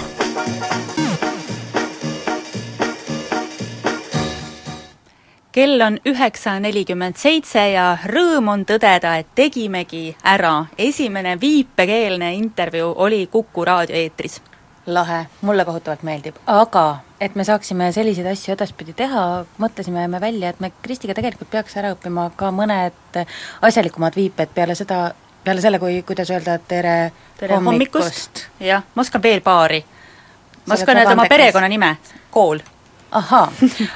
kell on üheksa nelikümmend seitse ja rõõm on tõdeda, et tegimegi ära. esimene viipekeelne intervjuu oli Kuku raadio eetris. lahe, mulle kohutavalt meeldib, aga et me saaksime selliseid asju edaspidi teha, mõtlesime me välja, et me Kristiga tegelikult peaks ära õppima ka mõned asjalikumad viiped peale seda, peale selle, kui, kuidas öelda tere, tere hommikust, jah, ma oskan veel paari. ma oskan öelda oma perekonnanime, kool. ahaa,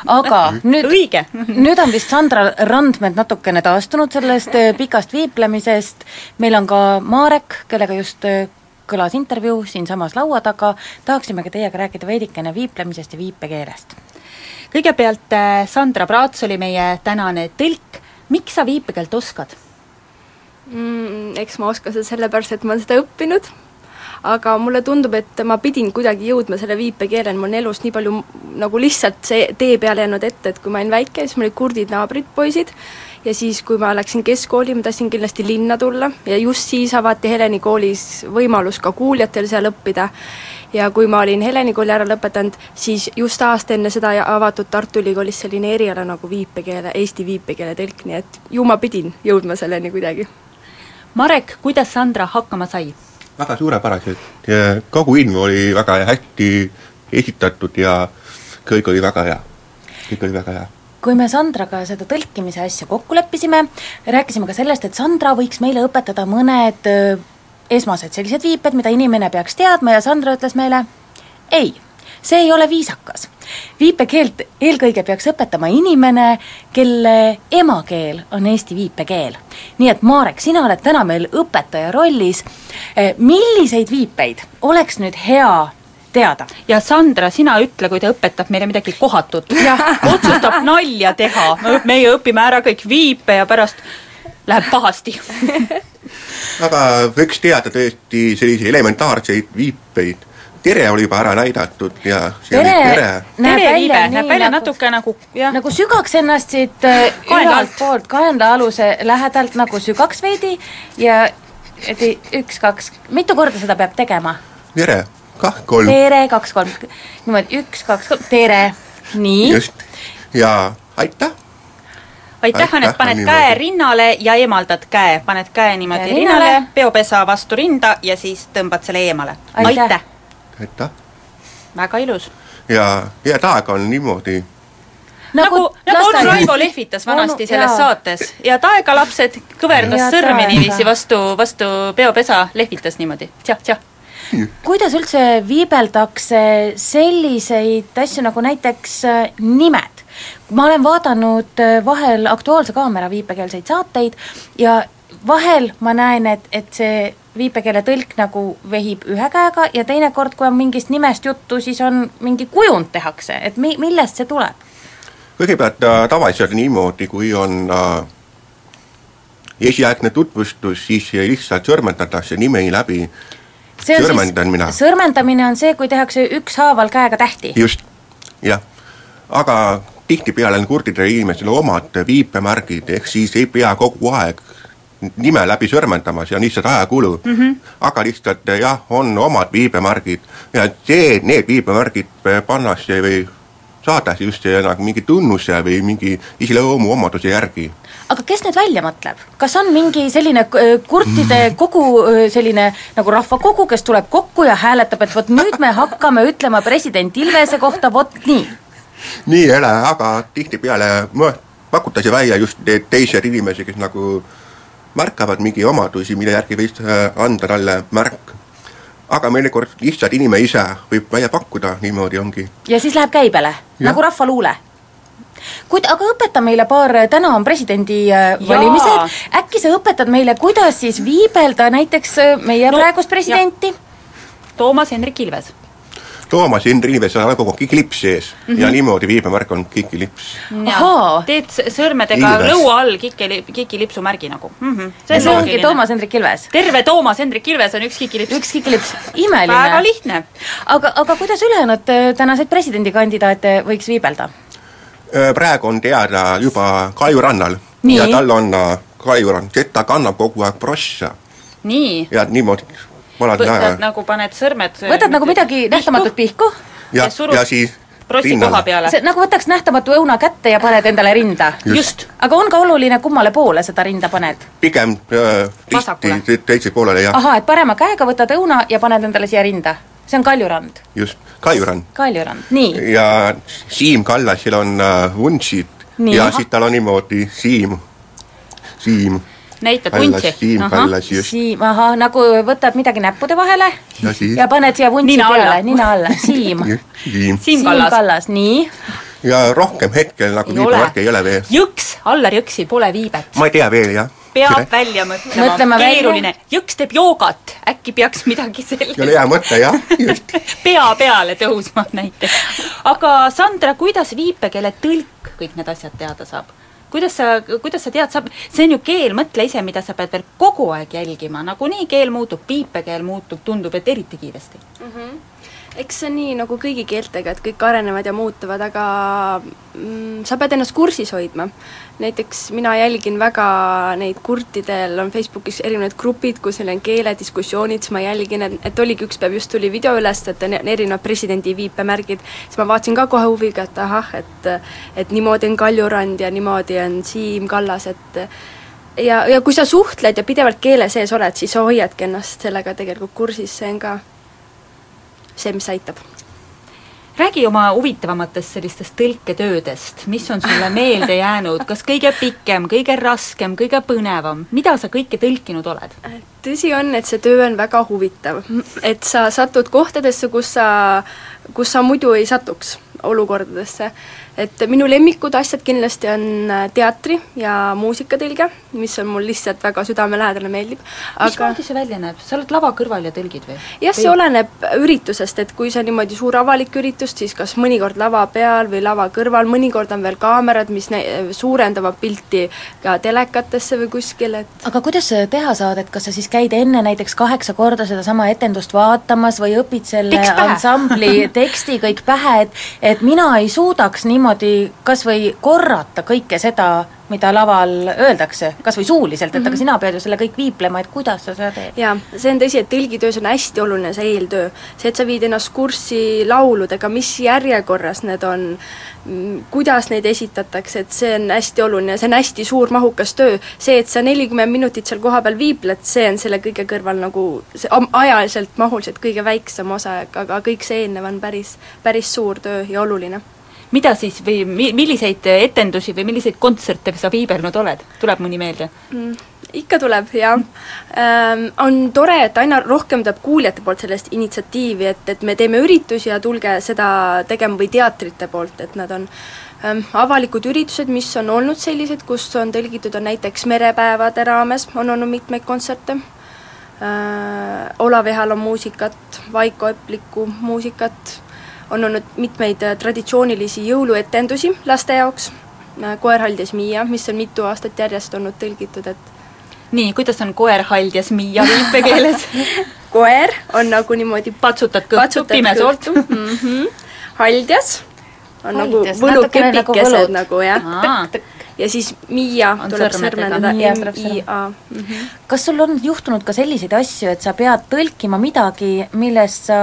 aga [LAUGHS] nüüd õige. nüüd on vist Sandra Randmed natukene taastunud sellest eh, pikast viiplemisest, meil on ka Marek, kellega just eh, kõlas intervjuu siinsamas laua taga, tahaksimegi teiega rääkida veidikene viiplemisest ja viipekeelest. kõigepealt äh, Sandra Praats oli meie tänane tõlk, miks sa viipekeelt oskad? Mm, eks ma oskan seda sellepärast, et ma olen seda õppinud, aga mulle tundub, et ma pidin kuidagi jõudma selle viipekeeleni, mul on elus nii palju nagu lihtsalt see tee peale jäänud ette, et kui ma olin väike, siis mul olid kurdid naabrid, poisid, ja siis, kui ma läksin keskkooli, ma tahtsin kindlasti linna tulla. Ja just siis avati Heleni koolis võimalus ka kuuljatel seal õppida. ja kui ma olin Heleni kooli ära lõpetanud, siis just aasta enne seda avatud Tartu Ülikoolis selline eriala nagu viipekeele, eesti viipekeele tõlk, nii et ju ma pidin jõudma selleni kuidagi Marek, kuidas Sandra hakkama sai? väga suurepäraselt, kogu info oli väga hästi esitatud ja kõik oli väga hea, kõik oli väga hea. Kui me Sandraga seda tõlkimise asja kokku leppisime, rääkisime ka sellest, et Sandra võiks meile õpetada mõned öö, esmased sellised viiped, mida inimene peaks teadma ja Sandra ütles meile ei, see ei ole viisakas. viipekeelt eelkõige peaks õpetama inimene, kelle emakeel on eesti viipekeel. nii et Marek, sina oled täna meil õpetaja rollis, milliseid viipeid oleks nüüd hea teada? ja Sandra, sina ütle, kui ta õpetab meile midagi kohatut. [LAUGHS] otsustab nalja teha, meie õpime ära kõik viipe ja pärast läheb pahasti. aga võiks teada tõesti selliseid elementaarseid viipeid, tere oli juba ära näidatud ja tere, tere. näeb tere välja näeb välja nagu, natuke nagu jah, nagu sügaks ennast siit äh, Kaenla ühelt alt. poolt kaenlaaluse lähedalt nagu sügaks veidi ja et ei- üks-kaks, mitu korda seda peab tegema? tere, kah kolm, tere, kaks-kolm, niimoodi üks, kaks, kolm, tere, nii, just, ja aitäh, aitäh, Anett, paned niimoodi. käe rinnale ja eemaldad käe, paned käe niimoodi Käe rinnale, rinnale. peopesa vastu rinda ja siis tõmbad selle eemale. Aitäh. aitäh, aitäh väga ilus. ja head aega on niimoodi, nagu, nagu onu lasteaed- Raivo lehvitas vanasti Onu- selles jaa. saates ja taega lapsed kõverdas sõrmi niiviisi vastu, vastu peopesa, lehvitas niimoodi tšah-tšah. kuidas üldse viibeldakse selliseid asju nagu näiteks äh, nimed? ma olen vaadanud äh, vahel Aktuaalse Kaamera viipekeelseid saateid ja vahel ma näen, et, et see viipekeele tõlk nagu vehib ühe käega ja teinekord, kui on mingist nimest juttu, siis on mingi kujund tehakse, et mi-, millest see tuleb? kõigepealt äh, tavaliselt niimoodi, kui on äh, esialgne tutvustus, siis lihtsalt sõrmendatakse nimeni läbi, mina. sõrmendamine on see, kui tehakse ükshaaval käega tähti. just, jah. aga tihtipeale on kurdidel inimestel omad viipemärgid, ehk siis ei pea kogu aeg nime läbi sõrmendama, see on lihtsalt ajakulu mm. -hmm. aga lihtsalt jah, on omad viipemärgid ja see, need viipemärgid pannakse või saadakse just see nagu mingi tunnuse või mingi iseloomuomaduse järgi aga kes need välja mõtleb? kas on mingi selline äh, kurtide kogu äh, selline nagu rahvakogu, kes tuleb kokku ja hääletab, et vot nüüd me hakkame ütlema president Ilvese kohta vot nii? nii ei ole, aga tihtipeale pakutakse välja just need teised inimesed, kes nagu märkavad mingi omadusi, mille järgi võiks äh, anda talle märk. aga mõnikord lihtsalt inimene ise võib välja pakkuda, niimoodi ongi. ja siis läheb käibele, nagu rahvaluule? kuid aga õpeta meile paar, täna on presidendi äh, valimised, äkki sa õpetad meile, kuidas siis viibelda näiteks äh, meie no, praegust presidenti? Toomas Hendrik Ilves. Toomas Hendri Ilves on kogu aeg kikilips sees mm Mhm. -hmm. ja niimoodi viibemärk on kikilips. Teed sõrmedega Ilves. lõua all kiki, kikilipsu märgi nagu mm. -hmm. ja see ongi Toomas Hendrik Ilves? terve Toomas Hendrik Ilves on üks kikilips. üks kikilips, imeline. väga lihtne. aga, aga kuidas ülejäänud äh, tänaseid presidendikandidaate võiks viibelda? praegu on teada juba Kaiu rannal Nii. ja tal on äh, Kaiu rand, ta kannab kogu aeg prossa nii, ja niimoodi võtad näe nagu paned sõrmed võtad nagu midagi nähtamatut pihku? ja ja, surud ja siis prossi koha peale. see nagu võtaks nähtamatu õuna kätte ja paned endale rinda? Just. aga on ka oluline, kummale poole seda rinda paned? pigem äh, Vasakule. risti teisele poolele jah, ahah, et parema käega võtad õuna ja paned endale siia rinda. see on Kaljurand, just, Kaiu rand Kaljurand, nii. ja Siim Kallasil on äh, vuntsid ja siis tal on niimoodi Siim, Siim näitad vuntsi. Siim Kallas just Siim, ahah, nagu võtad midagi näppude vahele ja ja paned siia vuntsi Nina peale, nina alla, Siim. Siim Siim Kallas. Kallas, nii. ja rohkem hetkel nagu Ei ole. viibemärke ei ole veel, jõks, Allar Jõksi pole viibet. ma ei tea veel jah. peab välja mõtlema, Mõtlema keeruline, jõks teeb joogat, äkki peaks midagi see oli selle hea mõte jah, [LAUGHS] just pea peale tõusma näiteks. aga Sandra, kuidas viipekeele tõlk kõik need asjad teada saab? Kuidas sa, kuidas sa tead, saab, see on ju keel, mõtle ise, mida sa pead veel kogu aeg jälgima, nagunii keel muutub, viipekeel muutub, tundub, et eriti kiiresti. Eks see on nii nagu kõigi keeltega, et kõik arenevad ja muutuvad, aga mm, sa pead ennast kursis hoidma. näiteks mina jälgin väga neid kurtidel on Facebookis erinevad grupid, kus neil on keelediskussioonid, siis ma jälgin, et, et oligi üks päev just tuli video üles, et on erinevad presidendi viipemärgid, siis ma vaatasin ka kohe huviga, et ahah, et et niimoodi on Kaljurand ja niimoodi on Siim Kallas, et ja, ja kui sa suhtled ja pidevalt keele sees oled, siis sa hoiadki ennast sellega tegelikult kursis, see on ka see, mis aitab. räägi oma huvitavamatest sellistest tõlketöödest, mis on sulle meelde jäänud, kas kõige pikem, kõige raskem, kõige põnevam, mida sa kõike tõlkinud oled? tõsi on, et see töö on väga huvitav, et sa satud kohtadesse, kus sa, kus sa muidu ei satuks, olukordadesse. Et minu lemmikud asjad kindlasti on teatri- ja muusikatõlge, mis on mul lihtsalt väga südamelähedane, meeldib. mismoodi see välja näeb, sa oled lava kõrval ja tõlgid või? jah, see oleneb üritusest, et kui see on niimoodi suur avalik üritus, siis kas mõnikord lava peal või lava kõrval, mõnikord on veel kaamerad, mis suurendavad pilti ka telekatesse või kuskil, et aga kuidas sa teha saad, et kas sa siis käid enne näiteks kaheksa korda sedasama etendust vaatamas või õpid selle ansambli teksti kõik pähe, et et mina ei suudaks niimoodi kas või korrata kõike seda, mida laval öeldakse, kas või suuliselt, et mm -hmm. aga sina pead ju selle kõik viiplema, et kuidas sa seda teed? jaa, see on tõsi, et tõlgitöös on hästi oluline see eeltöö. see, et sa viid ennast kurssi lauludega, mis järjekorras need on, kuidas neid esitatakse, et see on hästi oluline, see on hästi suur mahukas töö. see, et sa nelikümmend minutit seal kohapeal viipled, see on selle kõige kõrval nagu see ajaliselt, mahuliselt kõige väiksem osa, aga kõik see eelnev on päris, päris suur töö ja oluline mida siis või mi-, milliseid etendusi või milliseid kontserte sa viibelnud oled, tuleb mõni meelde mm,? ikka tuleb, jah ähm,. On tore, et aina rohkem tuleb kuuljate poolt sellest initsiatiivi, et, et me teeme üritusi ja tulge seda tegema või teatrite poolt, et nad on ähm, avalikud üritused, mis on olnud sellised, kus on tõlgitud, on näiteks merepäevade raames, on olnud mitmeid kontserte äh,, Olav Ehala muusikat, Vaiko Epliku muusikat, on olnud mitmeid äh, traditsioonilisi jõuluetendusi laste jaoks, äh, Koer haljas Miia, mis on mitu aastat järjest olnud tõlgitud, et nii, kuidas on koer haljas Miia viipekeeles [LAUGHS] koer on nagu niimoodi patsutad kõhtu pimesolt mm. -hmm. haldjas on nagu haljas, nagu võlukepikesed nagu jah. ja siis Miia on tuleb sõrmedega, M-I-A. Mhm. kas sul on juhtunud ka selliseid asju, et sa pead tõlkima midagi, millest sa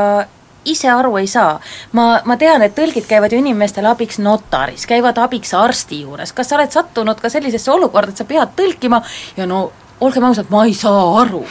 ise aru ei saa. ma, ma tean, et tõlgid käivad ju inimestele abiks notaris, käivad abiks arsti juures, kas sa oled sattunud ka sellisesse olukorda, et sa pead tõlkima? Ja no olgem ausad, ma ei saa aru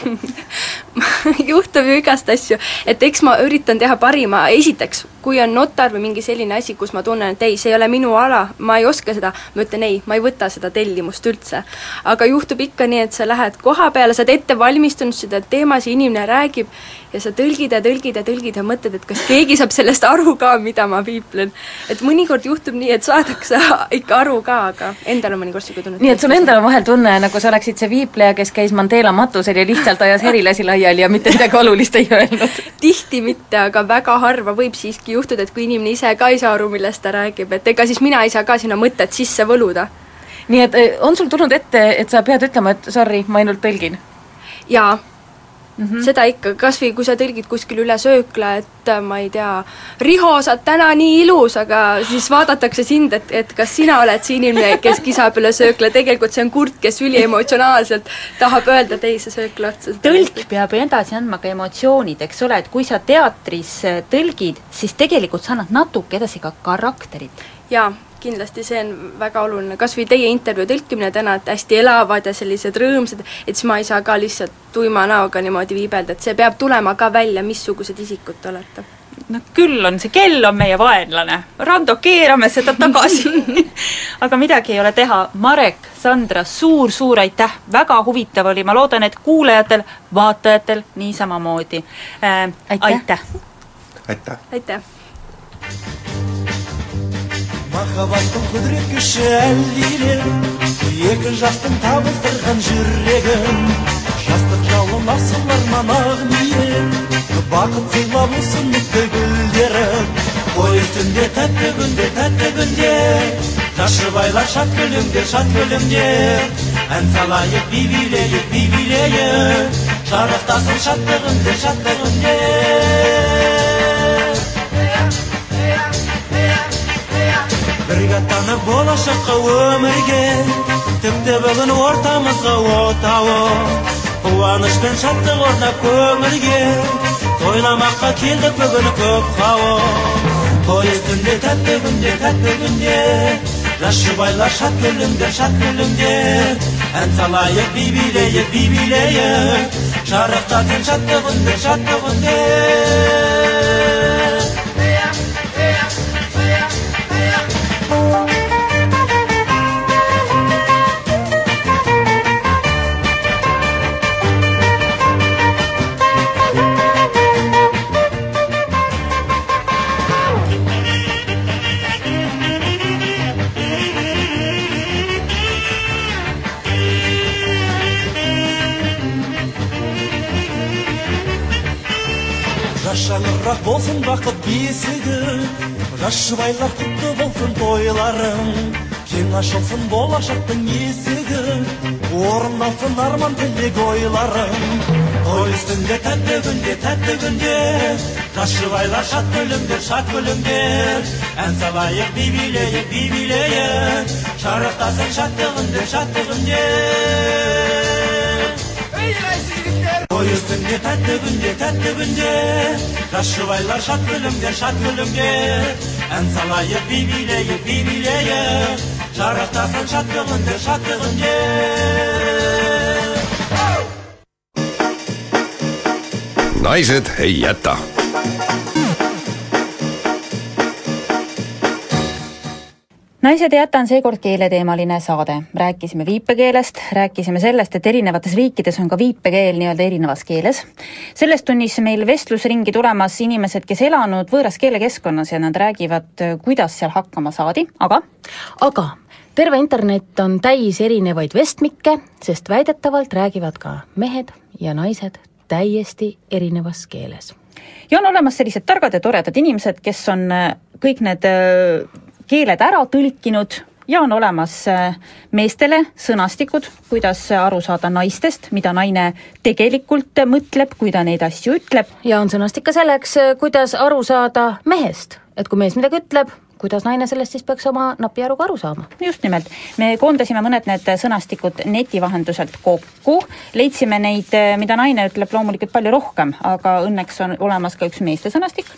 [LAUGHS] [LAUGHS] juhtub ju igast asju, et eks ma üritan teha parima, esiteks, kui on notar või mingi selline asi, kus ma tunnen, et ei, see ei ole minu ala, ma ei oska seda, ma ütlen ei, ma ei võta seda tellimust üldse. aga juhtub ikka nii, et sa lähed koha peale, sa oled ette valmistunud seda teema, see inimene räägib ja sa tõlgid ja tõlgid ja tõlgid ja mõtled, et kas keegi saab sellest aru ka, mida ma piiplen. et mõnikord juhtub nii, et saadakse [LAUGHS] ikka aru ka, aga endal on mõnikord niisugune tunne nii et sul endal on vahel tunne, nagu sa oleksid see viipleja, kes käis Mandela matusel ja lihtsalt ajas [LAUGHS] herilasi laiali ja mitte midagi olulist ei öelnud? tihti mitte, aga väga harva võib siiski juhtuda, et kui inimene ise ka ei saa aru, millest ta räägib, et ega siis mina ei saa ka sinna mõtet sisse võluda. nii et eh, on sul tulnud ette, et sa pead ütlema, et sorry, ma ainult tõlgin? jaa mm, -hmm. seda ikka, kas või kui sa tõlgid kuskil üle söökla, et äh, ma ei tea, Riho, sa oled täna nii ilus, aga siis vaadatakse sind, et, et kas sina oled see inimene, kes kisab üle söökla, tegelikult see on kurt, kes üliemotsionaalselt tahab öelda teise söökla otsa. tõlk peab edasi andma ka emotsioonid, eks ole, et kui sa teatris äh, tõlgid, siis tegelikult sa annad natuke edasi ka karakterit. jaa kindlasti see on väga oluline, kas või teie intervjuu tõlkimine täna, et hästi elavad ja sellised rõõmsad, et siis ma ei saa ka lihtsalt tuima näoga niimoodi viibelda, et see peab tulema ka välja, missugused isikud te olete no küll on, see kell on meie vaenlane. Rando, keerame seda tagasi [LAUGHS] aga midagi ei ole teha, Marek, Sandra suur,, suur-suur aitäh, väga huvitav oli, ma loodan, et kuulajatel, vaatajatel niisamamoodi äh,. aitäh! aitäh! aitäh! Махаббаттың құдірет күші әлдиле екі жастың табыстырған жүрегін. Жастық жалын асылар манақ ниет бақыт сыйлап үмітті гүлдері. Ой үстінде тәтті күнде тәтті күнде. Жұбайлар шат күлімдер шат күлімдер ән салайық би билейік би билейік шарықтасын шаттығында шаттығында бірге аттанып болашаққа өмірге тіпті бүгін ортамызға от ауып қуаныш пен шаттық орнап көңілге тойламаққа келдік бүгін көп хауып той үстінде тәтті күнде тәтті күнде жас жұбайлар шат күліңдер шат күліңдер ән салайық би билейік би билейік үндер шаттық үндер шаңырақ болсын бақыт бесігі. Жас жұбайлар құтты болсын тойларың. Кең ашылсын болашақтың есігі. Орындалсын арман тілек ойларың. Той үстінде тәтті күнде тәтті күнде жас жұбайлар шат күліңдер шат күліңдер ән салайық би билейік би билейік шарықтасын шаттық үнде шаттық үнде той үстінде тәтті күнде тәтті күнде жас жұбайлар шат күлімдер шат күлімдер ән салайық би билейік би билейік үнде шаттық үнде naised ei jäta naised ei jäta on seekord keeleteemaline saade. rääkisime viipekeelest, rääkisime sellest, et erinevates riikides on ka viipekeel nii-öelda erinevas keeles. selles tunnis meil vestlusringi tulemas inimesed, kes elanud võõras keelekeskkonnas ja nad räägivad, kuidas seal hakkama saadi, aga aga terve internet on täis erinevaid vestmikke, sest väidetavalt räägivad ka mehed ja naised täiesti erinevas keeles. ja on olemas sellised targad ja toredad inimesed, kes on äh, kõik need äh, keeled ära tõlkinud ja on olemas äh, meestele sõnastikud, kuidas aru saada naistest, mida naine tegelikult mõtleb, kui ta neid asju ütleb. ja on sõnastik ka selleks, kuidas aru saada mehest, et kui mees midagi ütleb, kuidas naine sellest siis peaks oma napiaruga aru saama? just nimelt, me koondasime mõned need sõnastikud neti vahenduselt kokku, leidsime neid, mida naine ütleb loomulikult palju rohkem, aga õnneks on olemas ka üks meeste sõnastik.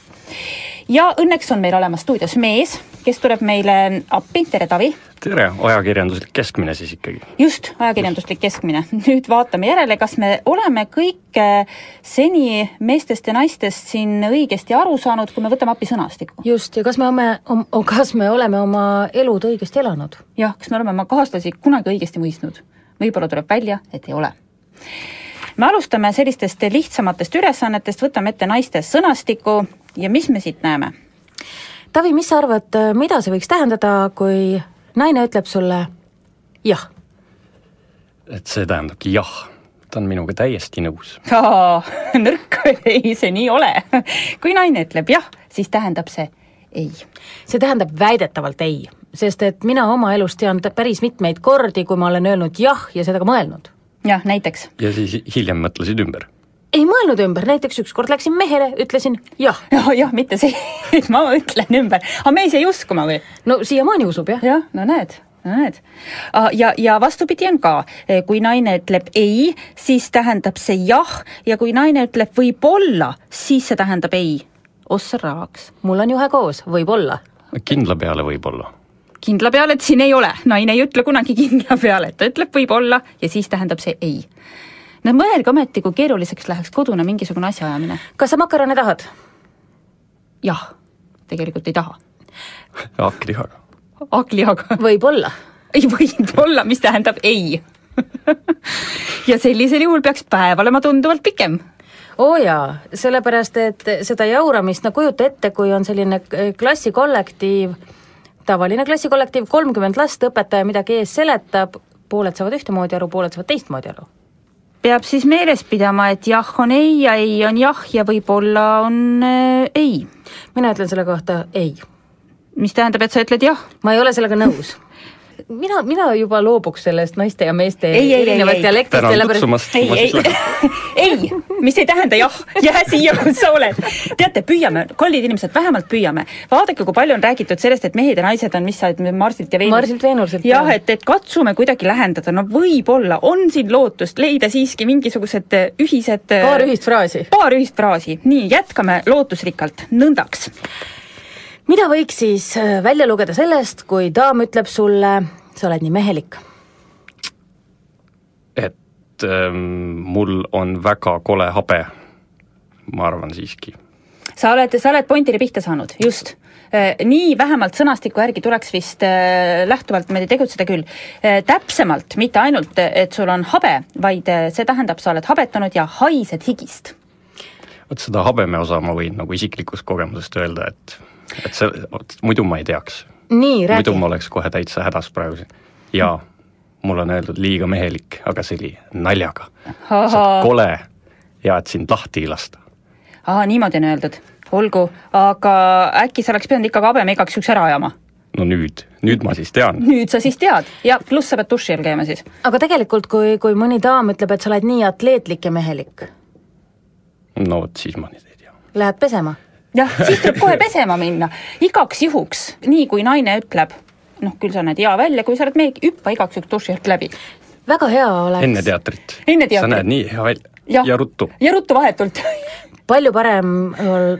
Ja õnneks on meil olemas stuudios mees, kes tuleb meile appi, tere Tavi! tere, ajakirjanduslik keskmine siis ikkagi. just, ajakirjanduslik keskmine. nüüd vaatame järele, kas me oleme kõik eh, seni meestest ja naistest siin õigesti aru saanud, kui me võtame appi sõnastiku. just, ja kas me oleme, kas me oleme oma elud õigesti elanud? jah, kas me oleme oma kaaslasi kunagi õigesti mõistnud? võib-olla tuleb välja, et ei ole. me alustame sellistest lihtsamatest ülesannetest, võtame ette naiste sõnastiku ja mis me siit näeme? Tavi, mis sa arvad, mida see võiks tähendada, kui naine ütleb sulle jah? et see tähendabki jah, ta on minuga täiesti nõus. [LAUGHS] nõrk, ei see nii ole. kui naine ütleb jah, siis tähendab see ei. see tähendab väidetavalt ei, sest et mina oma elus tean päris mitmeid kordi, kui ma olen öelnud jah ja seda ka mõelnud. jah, näiteks. ja siis hiljem mõtlesid ümber? Ei mõelnud ümber, näiteks ükskord läksin mehele, ütlesin jah. [LAUGHS] jah, jah, mitte see, et [LAUGHS] ma ütlen ümber, aga mees jäi uskuma või? no siiamaani usub jah. jah, no näed no näed. ja, ja vastupidi on ka, kui naine ütleb ei, siis tähendab see jah ja kui naine ütleb võib-olla, siis see tähendab ei. ossa rahaks. mul on juhe koos, võib-olla. kindla peale võib-olla. kindla peale, et siin ei ole, naine ei ütle kunagi kindla peale, ta ütleb võib-olla ja siis tähendab see ei. No mõelge ometi, kui keeruliseks läheks kodune mingisugune asjaajamine. kas sa makarone tahad? jah, tegelikult ei taha. [LAUGHS] hakklihaga hakklihaga. võib-olla. ei, võib-olla, mis tähendab ei [LAUGHS] ja sellisel juhul peaks päev olema tunduvalt pikem. oo oh jaa, sellepärast et seda jauramist, no kujuta ette, kui on selline klassikollektiiv, tavaline klassikollektiiv, kolmkümmend last, õpetaja midagi ees seletab, pooled saavad ühtemoodi aru, pooled saavad teistmoodi aru. Peab siis meeles pidama, et jah on ei ja ei on jah ja võib-olla on äh, ei. mina ütlen selle kohta ei mis tähendab, et sa ütled jah? ma ei ole sellega nõus mina, mina juba loobuks sellest naiste ja meeste ei, ei, erinevast dialektist, sellepärast ei, ei, ei, mis ei tähenda jah, jää siia, kus sa oled. teate, püüame, kallid inimesed, vähemalt püüame. vaadake, kui palju on räägitud sellest, et mehed ja naised on, mis sa ütled, Marsilt ja Veenuselt. Marsilt Veenuselt. jah, et, et katsume kuidagi lähendada, no võib-olla on siin lootust leida siiski mingisugused ühised paar ühist fraasi. paar ühist fraasi, nii, jätkame lootusrikkalt, nõndaks mida võiks siis välja lugeda sellest, kui daam ütleb sulle, sa oled nii mehelik? et ähm, mul on väga kole habe, ma arvan siiski. sa oled, sa oled pointile pihta saanud, just nii vähemalt sõnastiku järgi tuleks vist äh, lähtuvalt niimoodi tegutseda küll. täpsemalt, mitte ainult, et sul on habe, vaid see tähendab, sa oled habetunud ja haised higist. vot seda habeme osa ma võin nagu isiklikust kogemusest öelda, et et see, muidu ma ei teaks. Muidu ma oleks kohe täitsa hädas praegu siin. jaa, mulle on öeldud liiga mehelik, aga see oli naljaga. sa oled kole ja et sind lahti ei lasta. aa, niimoodi on öeldud, olgu, aga äkki sa oleks pidanud ikkagi habeme igaks juhuks ära ajama? no nüüd, nüüd ma siis tean. nüüd sa siis tead ja pluss sa pead duši all käima siis. aga tegelikult, kui, kui mõni daam ütleb, et sa oled nii atleetlik ja mehelik? no vot, siis ma nüüd ei tea. Lähed pesema jah, siis tuleb kohe pesema minna, igaks juhuks, nii kui naine ütleb, noh, küll sa näed hea välja, kui sa oled mees, hüppa igaks juhuks duši alt läbi. väga hea oleks enne teatrit. enne teatrit. sa näed nii hea välja ja, ja ruttu. ja ruttu vahetult [LAUGHS] palju parem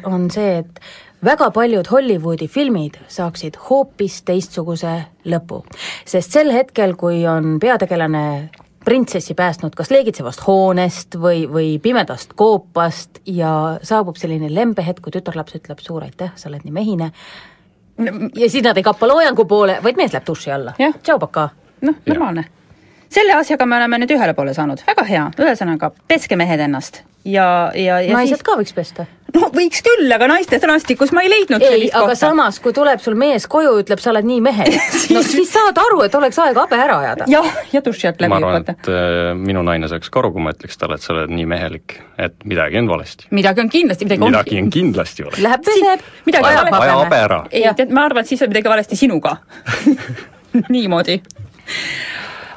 on see, et väga paljud Hollywoodi filmid saaksid hoopis teistsuguse lõpu. sest sel hetkel, kui on peategelane printsessi päästnud kas leegitsevast hoonest või, või pimedast koopast ja saabub selline lembehetk, kui tütarlaps ütleb suur aitäh, sa oled nii mehine, ja siis nad ei kappa loojangu poole, vaid mees läheb duši alla. tšau, pakaa. noh, normaalne. selle asjaga me oleme nüüd ühele poole saanud, väga hea, ühesõnaga, peske mehed ennast ja, ja, ja naised siis... ka võiks pesta? No võiks küll, aga naiste sõnastikus ma ei leidnud ei, aga kohta. samas, kui tuleb sul mees koju, ütleb, sa oled nii mehelik [LAUGHS] no siis saad aru, et oleks aeg habe ära ajada. jah, ja duši alt läbi ma arvan, et äh, minu naine saaks ka aru, kui ma ütleks talle, et sa oled nii mehelik, et midagi on valesti. midagi on kindlasti, midagi on midagi on [LAUGHS] kindlasti valesti. Läheb peseb, midagi aja, aja habe ära. ei, tead, ma arvan, et siis on midagi valesti sinuga [LAUGHS] niimoodi.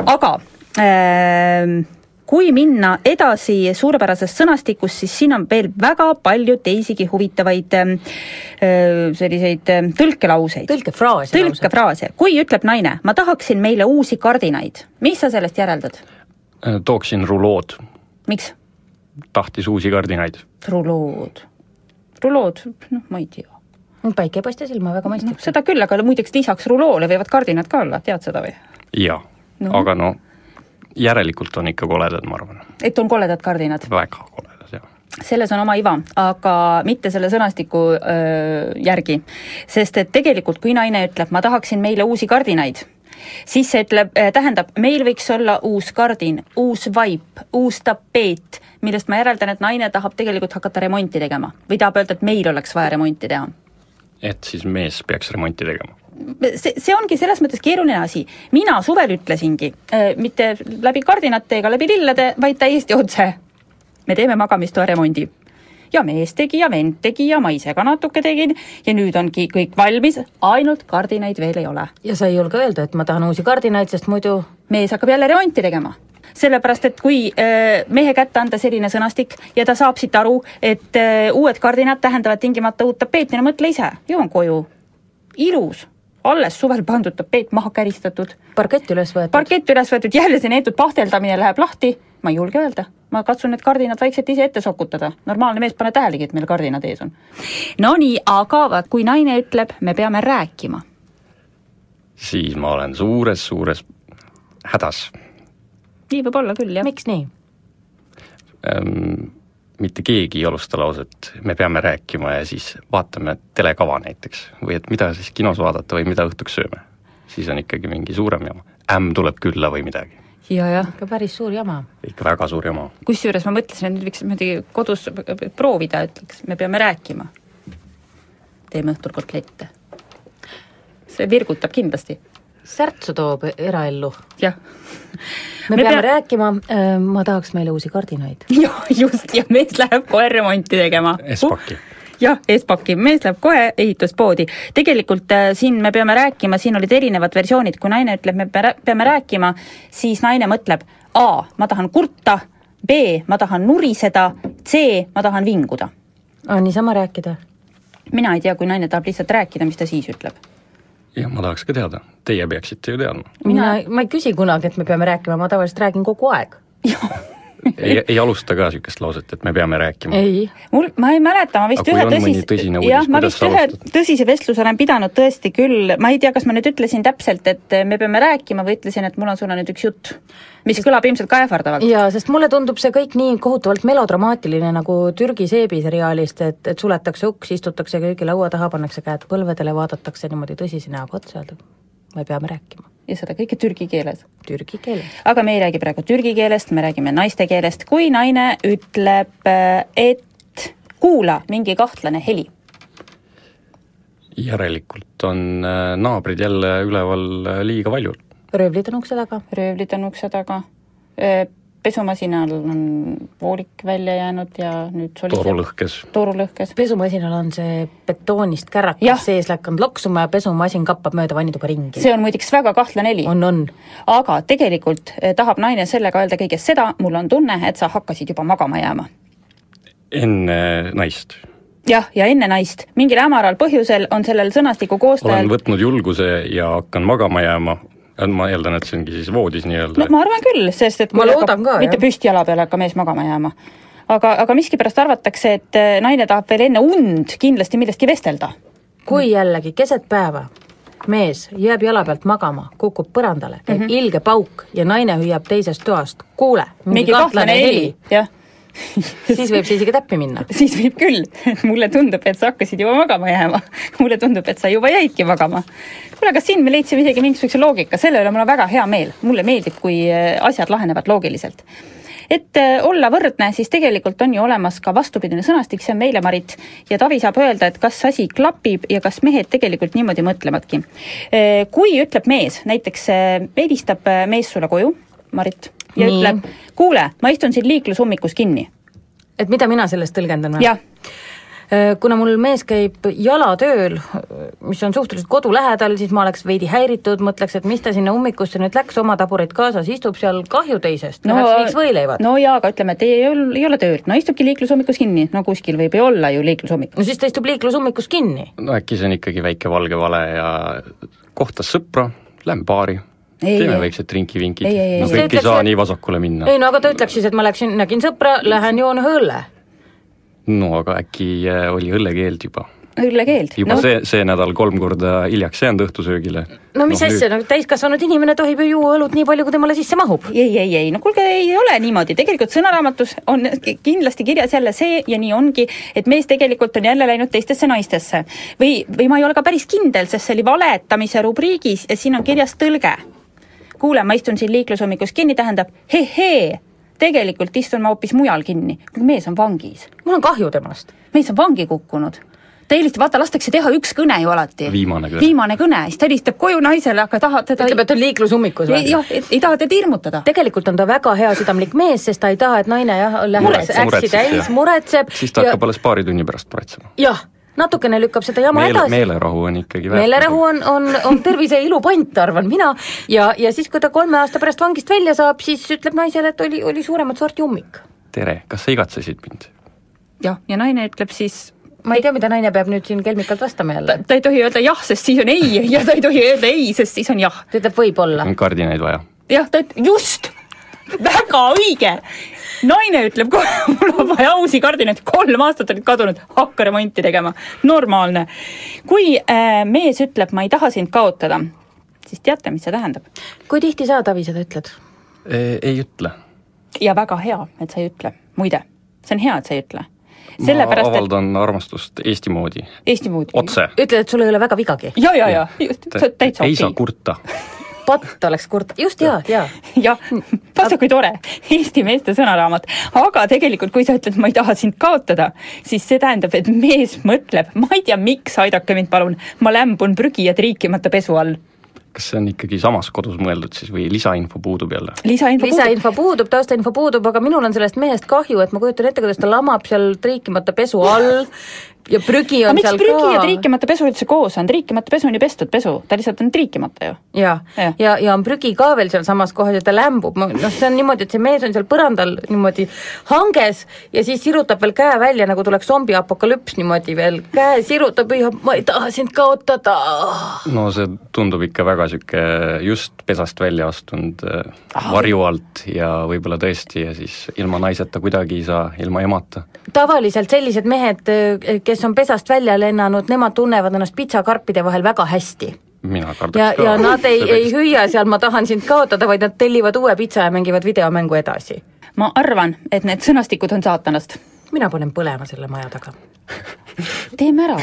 aga äh, kui minna edasi suurepärasest sõnastikust, siis siin on veel väga palju teisigi huvitavaid ähm, äh, selliseid ähm, tõlkelauseid. tõlkefraase. tõlkefraase, kui ütleb naine, ma tahaksin meile uusi kardinaid, mis sa sellest järeldad? Äh, tooksin rulood. miks? tahtis uusi kardinaid. rulood, rulood, noh, ma ei tea päike ei paista silma, väga mõistlik no,. seda küll, aga muideks lisaks ruloole võivad kardinad ka olla, tead seda või? jaa no., aga no järelikult on ikka koledad, ma arvan. et on koledad kardinad? väga koledad, jah. selles on oma iva, aga mitte selle sõnastiku öö, järgi. sest et tegelikult, kui naine ütleb, ma tahaksin meile uusi kardinaid, siis see ütleb, tähendab, meil võiks olla uus kardin, uus vaip, uus tapeet, millest ma järeldan, et naine tahab tegelikult hakata remonti tegema või tahab öelda, et meil oleks vaja remonti teha. et siis mees peaks remonti tegema see, see ongi selles mõttes keeruline asi. mina suvel ütlesingi äh,, mitte läbi kardinate ega läbi lillede, vaid täiesti otse. me teeme magamistoa remondi. ja mees tegi ja vend tegi ja ma ise ka natuke tegin ja nüüd ongi kõik valmis, ainult kardinaid veel ei ole. ja sa ei julge öelda, et ma tahan uusi kardinaid, sest muidu mees hakkab jälle remonti tegema sellepärast, et kui äh, mehe kätte anda selline sõnastik ja ta saab siit aru, et äh, uued kardinad tähendavad tingimata uut tapeeti, no mõtle ise, jõuan koju, ilus alles suvel pandud tapeet maha käristatud. parkett üles võetud. parkett üles võetud, jälle see neetud pahteldamine läheb lahti, ma ei julge öelda. ma katsun need kardinad vaikselt ise ette sokutada, normaalne mees pole tähelegi, et meil kardinad ees on. Nonii, aga vaat kui naine ütleb, me peame rääkima. siis ma olen suures-suures hädas. nii võib olla küll, jah. miks nii ähm,? Mitte keegi ei alusta lauset, me peame rääkima ja siis vaatame telekava näiteks. või et mida siis kinos vaadata või mida õhtuks sööme. siis on ikkagi mingi suurem jama. ämm tuleb külla või midagi. ja, jah. ikka päris suur jama. ikka väga suur jama. kusjuures ma mõtlesin, et nüüd võiks niimoodi kodus proovida, ütleks, me peame rääkima. teeme õhtul kotlette. see virgutab kindlasti särtsu toob eraellu. jah. me, me peame pea... rääkima, äh, ma tahaks meile uusi kardinaid. [LAUGHS] jah, just, ja mees läheb kohe remonti tegema. Espaki jah, Espaki, mees läheb kohe ehituspoodi. tegelikult äh, siin me peame rääkima, siin olid erinevad versioonid, kui naine ütleb, me peame rääkima, siis naine mõtleb A, ma tahan kurta, B, ma tahan nuriseda, C, ma tahan vinguda. niisama rääkida? mina ei tea, kui naine tahab lihtsalt rääkida, mis ta siis ütleb jah, ma tahaks ka teada, teie peaksite ju teadma. mina, ma ei küsi kunagi, et me peame rääkima, ma tavaliselt räägin kogu aeg [LAUGHS] ei, ei alusta ka niisugust lauset, et me peame rääkima? ei. mul, ma ei mäleta, ma vist ühe tõsise, jah, ma vist ühe tõsise vestluse olen pidanud tõesti küll, ma ei tea, kas ma nüüd ütlesin täpselt, et me peame rääkima või ütlesin, et mul on sulle nüüd üks jutt mis kõlab ilmselt ka ähvardavalt. jaa, sest mulle tundub see kõik nii kohutavalt melodramaatiline, nagu Türgi seebiseriaalist, et, et suletakse uks, istutakse köögi laua taha, pannakse käed põlvedele, vaadatakse niimoodi tõsise näoga otsa, öelda me peame rääkima. Ja seda kõike türgi keeles? Türgi keeles. aga me ei räägi praegu türgi keelest, me räägime naiste keelest, kui naine ütleb, et kuula, mingi kahtlane heli. järelikult on äh, naabrid jälle üleval äh, liiga valjul röövlid on ukse taga? röövlid on ukse taga, pesumasinal on voolik välja jäänud ja nüüd toru lõhkes. toru lõhkes. pesumasinal on see betoonist kärakas sees läkanud loksuma ja pesumasin kappab mööda vannituba ringi. see on muideks väga kahtlane heli. on, on. aga tegelikult tahab naine sellega öelda kõigest seda, mul on tunne, et sa hakkasid juba magama jääma. enne naist? jah, ja enne naist. mingil hämaral põhjusel on sellel sõnastiku koostajal olen võtnud julguse ja hakkan magama jääma, ma eeldan, et see ongi siis voodis nii-öelda. no ma arvan küll, sest et ma loodan ka, mitte püsti jala peal ei hakka mees magama jääma. aga, aga miskipärast arvatakse, et äh, naine tahab veel enne und kindlasti millestki vestelda. kui jällegi keset päeva mees jääb jala pealt magama, kukub põrandale, käib mm -hmm. ilge pauk ja naine hüüab teisest toast, kuule, mingi kahtlane heli. jah [LAUGHS] siis võib see isegi täppi minna. [LAUGHS] siis võib küll, [LAUGHS] mulle tundub, et sa hakkasid juba magama jääma. mulle tundub, et sa juba jäidki magama. kuule, aga siin me leidsime isegi mingisuguse loogika, selle üle mul on väga hea meel, mulle meeldib, kui äh, asjad lahenevad loogiliselt et äh, olla võrdne, siis tegelikult on ju olemas ka vastupidine sõnastik, see on meile, Marit, ja Tavi saab öelda, et kas asi klapib ja kas mehed tegelikult niimoodi mõtlevadki. Äh, kui ütleb mees, näiteks helistab mees sulle koju, Marit, ja Nii. ütleb, kuule, ma istun siin liiklusummikus kinni. et mida mina sellest tõlgendan või? Äh, kuna mul mees käib jalatööl, mis on suhteliselt kodu lähedal, siis ma oleks veidi häiritud, mõtleks, et mis ta sinna ummikusse nüüd läks, oma tabureid kaasas, istub seal kahju teisest no,, läheks viiks võileivad. no jaa, aga ütleme, et ei, ei ole tööl, no istubki liiklusummikus kinni, no kuskil võib ju olla ju liiklusummikus. no siis ta istub liiklusummikus kinni. no äkki see on ikkagi väike valge vale ja kohtas sõpra, lähme baari teeme väiksed trinki-vinkid, no kõik ei saa nii vasakule minna. ei no aga ta ütleks siis, et ma läksin, nägin sõpra, lähen joon ühe õlle no aga äkki äh, oli õllekeeld juba? õllekeeld? juba no. see, see nädal kolm korda hiljaks jäänud õhtusöögile. no mis no, asja, no täiskasvanud inimene tohib ju juua õlut nii palju, kui temale sisse mahub. ei, ei, ei, no kuulge, ei ole niimoodi, tegelikult sõnaraamatus on kindlasti kirjas jälle see ja nii ongi, et mees tegelikult on jälle läinud teistesse naistesse. või, või ma ei ole ka päris kindel, sest see oli valetamise rubriigis ja siin on kirjas tõlge. Kuule, ma istun siin liiklusummikus kinni, tähendab he-hee tegelikult istun ma hoopis mujal kinni, mees on vangis. mul on kahju temast. mees on vangi kukkunud ta helistab, vaata lastakse teha üks kõne ju alati. viimane kõne. viimane kõne, siis ta helistab koju naisele, aga tahab teda ütleb, et on liiklusummikus või? jah, ei taha teda hirmutada. tegelikult on ta väga heasüdamlik mees, sest ta ei taha, et naine jah, läheks äksi täis, muretseb. siis ta hakkab ja... alles paari tunni pärast muretsema. jah natukene lükkab seda jama Meel, edasi. meelerahu on ikkagi meelerahu on, on, on tervise ja ilu pant, arvan mina, ja, ja siis, kui ta kolme aasta pärast vangist välja saab, siis ütleb naisele, et oli, oli suuremat sorti ummik. tere, kas sa igatsesid mind? jah, ja naine ütleb siis ma ei tea, mida naine peab nüüd siin kelmikalt vastama jälle. ta ei tohi öelda jah, sest siis on ei ja ta ei tohi öelda ei, sest siis on jah. ta ütleb võib-olla. on kardinaid vaja. jah, ta ütleb, just, väga õige naine ütleb kohe, [LAUGHS] mul on vaja uusi kardinaid, kolm aastat olid kadunud, hakka remonti tegema, normaalne. kui äh, mees ütleb, ma ei taha sind kaotada, siis teate, mis see tähendab? kui tihti sa, Tavi, seda ütled? ei ütle. ja väga hea, et sa ei ütle, muide, see on hea, et sa ei ütle sellepärast, ma avaldan et... armastust Eesti moodi. Eesti moodi? otse. ütled, et sul ei ole väga vigagi? ja, ja, ja, just, täitsa okei. ei saa kurta patt oleks kurt-, just jaa, jaa. [LAUGHS] jah, vaata kui tore, Eesti meeste sõnaraamat. aga tegelikult, kui sa ütled, ma ei taha sind kaotada, siis see tähendab, et mees mõtleb, ma ei tea, miks, aidake mind palun, ma lämbun prügi ja triikimata pesu all. Kas see on ikkagi samas kodus mõeldud siis või lisainfo puudub jälle? lisainfo, lisainfo puudub, puudub, taustainfo puudub, aga minul on sellest mehest kahju, et ma kujutan ette, kuidas ta lamab seal triikimata pesu all ja prügi on aga seal prügi ka. ja triikimata pesu üldse koos on, triikimata pesu on ju pestud pesu, ta lihtsalt on triikimata ju. ja, ja, ja, ja on prügi ka veel sealsamas kohas ja ta lämbub, noh, see on niimoodi, et see mees on seal põrandal niimoodi hanges ja siis sirutab veel käe välja, nagu tuleks zombi apokalüps niimoodi veel, käe sirutab, hüüab, ma ei taha sind kaotada. no see tundub ikka väga niisugune just pesast välja astunud ah, varju alt ja võib-olla tõesti ja siis ilma naiseta kuidagi ei saa, ilma emata. tavaliselt sellised mehed, kes kes on pesast välja lennanud, nemad tunnevad ennast pitsakarpide vahel väga hästi. mina kardaks ja, ka. ja nad ei, ei hüüa seal ma tahan sind kaotada, vaid nad tellivad uue pitsa ja mängivad videomängu edasi. ma arvan, et need sõnastikud on saatanast. mina panen põlema selle maja taga [LAUGHS] teeme ära.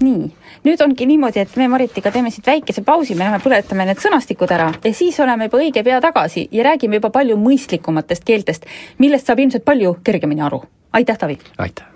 nii, nüüd ongi niimoodi, et me Maritiga teeme siit väikese pausi, me lähme põletame need sõnastikud ära ja siis oleme juba õige pea tagasi ja räägime juba palju mõistlikumatest keeltest, millest saab ilmselt palju kergemini aru. aitäh, Tavi! aitäh!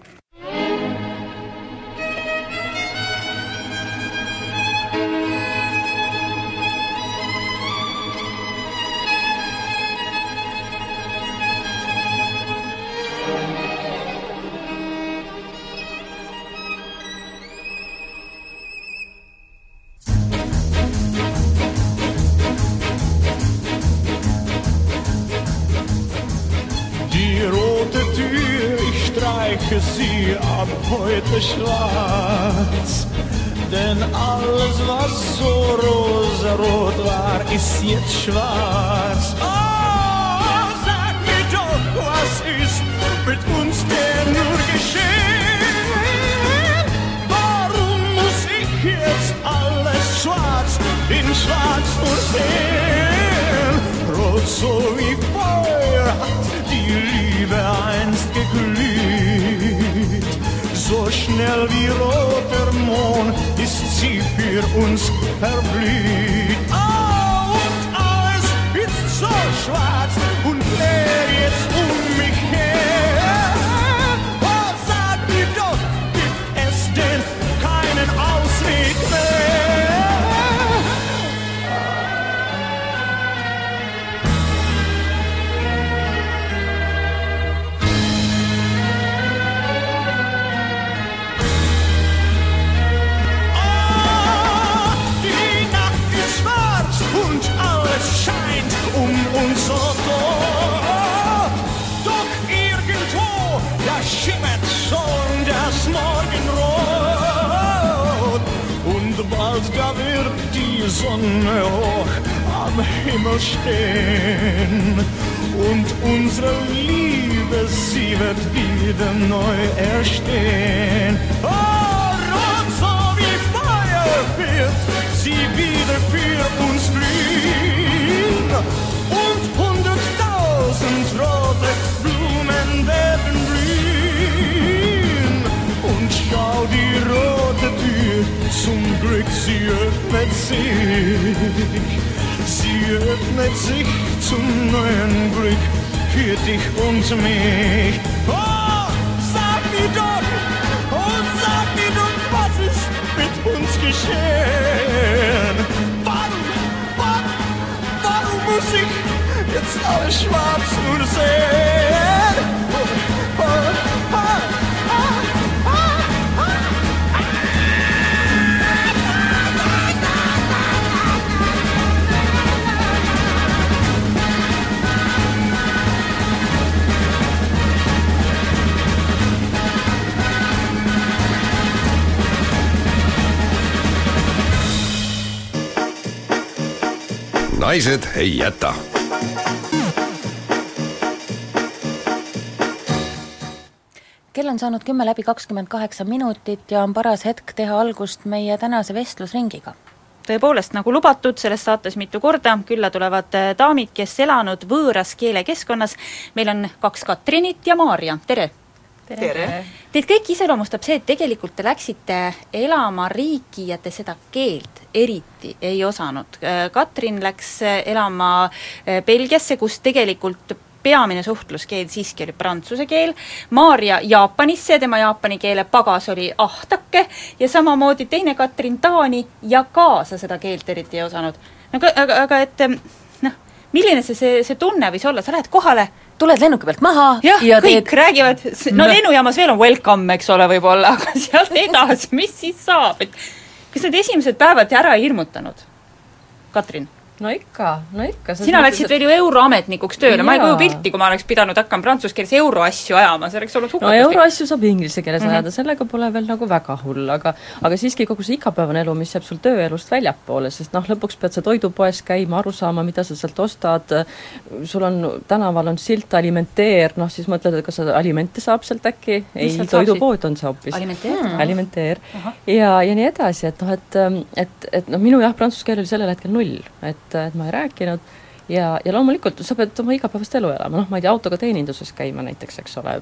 Naised ei jäta kell on saanud kümme läbi kakskümmend kaheksa minutit ja on paras hetk teha algust meie tänase vestlusringiga. tõepoolest, nagu lubatud, selles saates mitu korda, külla tulevad äh, daamid, kes elanud võõras keelekeskkonnas, meil on kaks Katrinit ja Maarja, tere! Tere. Teid kõiki iseloomustab see, et tegelikult te läksite elama riiki ja te seda keelt eriti ei osanud. Katrin läks äh, elama Belgiasse, kus tegelikult peamine suhtluskeel siiski oli prantsuse keel, Maarja Jaapanisse ja tema jaapani keele pagas oli ahtake ja samamoodi teine Katrin Taani ja ka sa seda keelt eriti ei osanud. aga, aga, aga et noh, milline see, see, see tunne võis olla, sa lähed kohale, tuled lennuki pealt maha jah ja kõik teed räägivad, no lennujaamas veel on welcome, eks ole, võib-olla, [LAUGHS] aga sealt edasi, mis siis saab, et kas need esimesed päevad ära ei hirmutanud? Katrin? No ikka, no ikka. sina läksid veel ju euroametnikuks tööle, ma ei kuju pilti, kui ma oleks pidanud hakkama prantsuse keeles euroasju ajama, see oleks olnud no hukatuslik. euroasju saab inglise keeles Mhm. ajada, sellega pole veel nagu väga hull, aga aga siiski kogu see igapäevane elu, mis jääb sul tööelust väljapoole, sest noh, lõpuks pead sa toidupoes käima, aru saama, mida sa sealt ostad, sul on, tänaval on silt Alimentair, noh siis mõtled, et kas sa alimente saab sealt äkki, ei, toidupood on see hoopis. Alimentair? Hmm. Alimentair. Ahah. ja, ja nii edasi, et noh, et, et, et noh, minu jah, prantsuse keel oli sellel hetkel null, et, et ma ei rääkinud, ja, ja loomulikult sa pead oma igapäevast elu elama, noh, ma ei tea, autoga teeninduses käima näiteks, eks ole,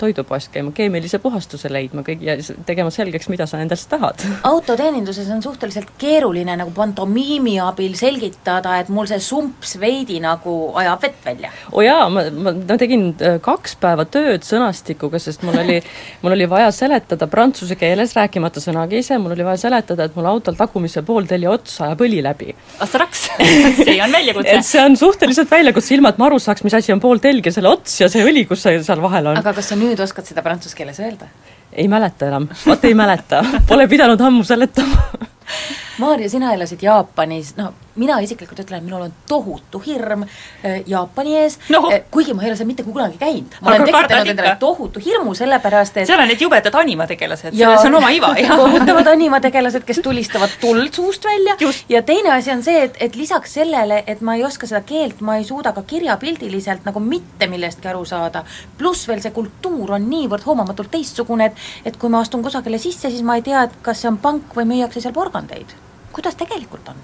toidupoest käima, keemilise puhastuse leidma kõik ja tegema selgeks, mida sa endast tahad. [LAUGHS] autoteeninduses on suhteliselt keeruline nagu pantomiimi abil selgitada, et mul see sumps veidi nagu ajab vett välja. oo jaa, ma, ma, ma tegin äh, kaks päeva tööd sõnastikuga, sest mul oli, [LAUGHS] mul oli vaja seletada prantsuse keeles, rääkimata sõnagi ise, mul oli vaja seletada, et mul autol tagumise pooltelje ots ajab õli läbi. Astraks, [LAUGHS] see on väljakutse. On suhteliselt väljakutse, ilma et ma aru saaks, mis asi on pooltelg ja selle ots ja see õli, kus see seal vahel on. aga kas sa nüüd oskad seda prantsuse keeles öelda? ei mäleta enam, vot ei mäleta, pole pidanud ammu seletama. [LAUGHS] Maarja, sina elasid Jaapanis, no mina isiklikult ütlen, et minul on tohutu hirm äh, Jaapani ees no., äh, kuigi ma ei ole seal mitte kunagi käinud. ma olen tekitanud endale tohutu hirmu, sellepärast et seal on need jubedad animategelased, selles on oma iva, jah. [LAUGHS] kohutavad animategelased, kes tulistavad tuld suust välja Just. ja teine asi on see, et, et lisaks sellele, et ma ei oska seda keelt, ma ei suuda ka kirjapildiliselt nagu mitte millestki aru saada, pluss veel see kultuur on niivõrd hoomamatult teistsugune, et et kui ma astun kusagile sisse, siis ma ei tea, et kas see on pank või müüakse seal porgandeid. kuidas tegelikult on?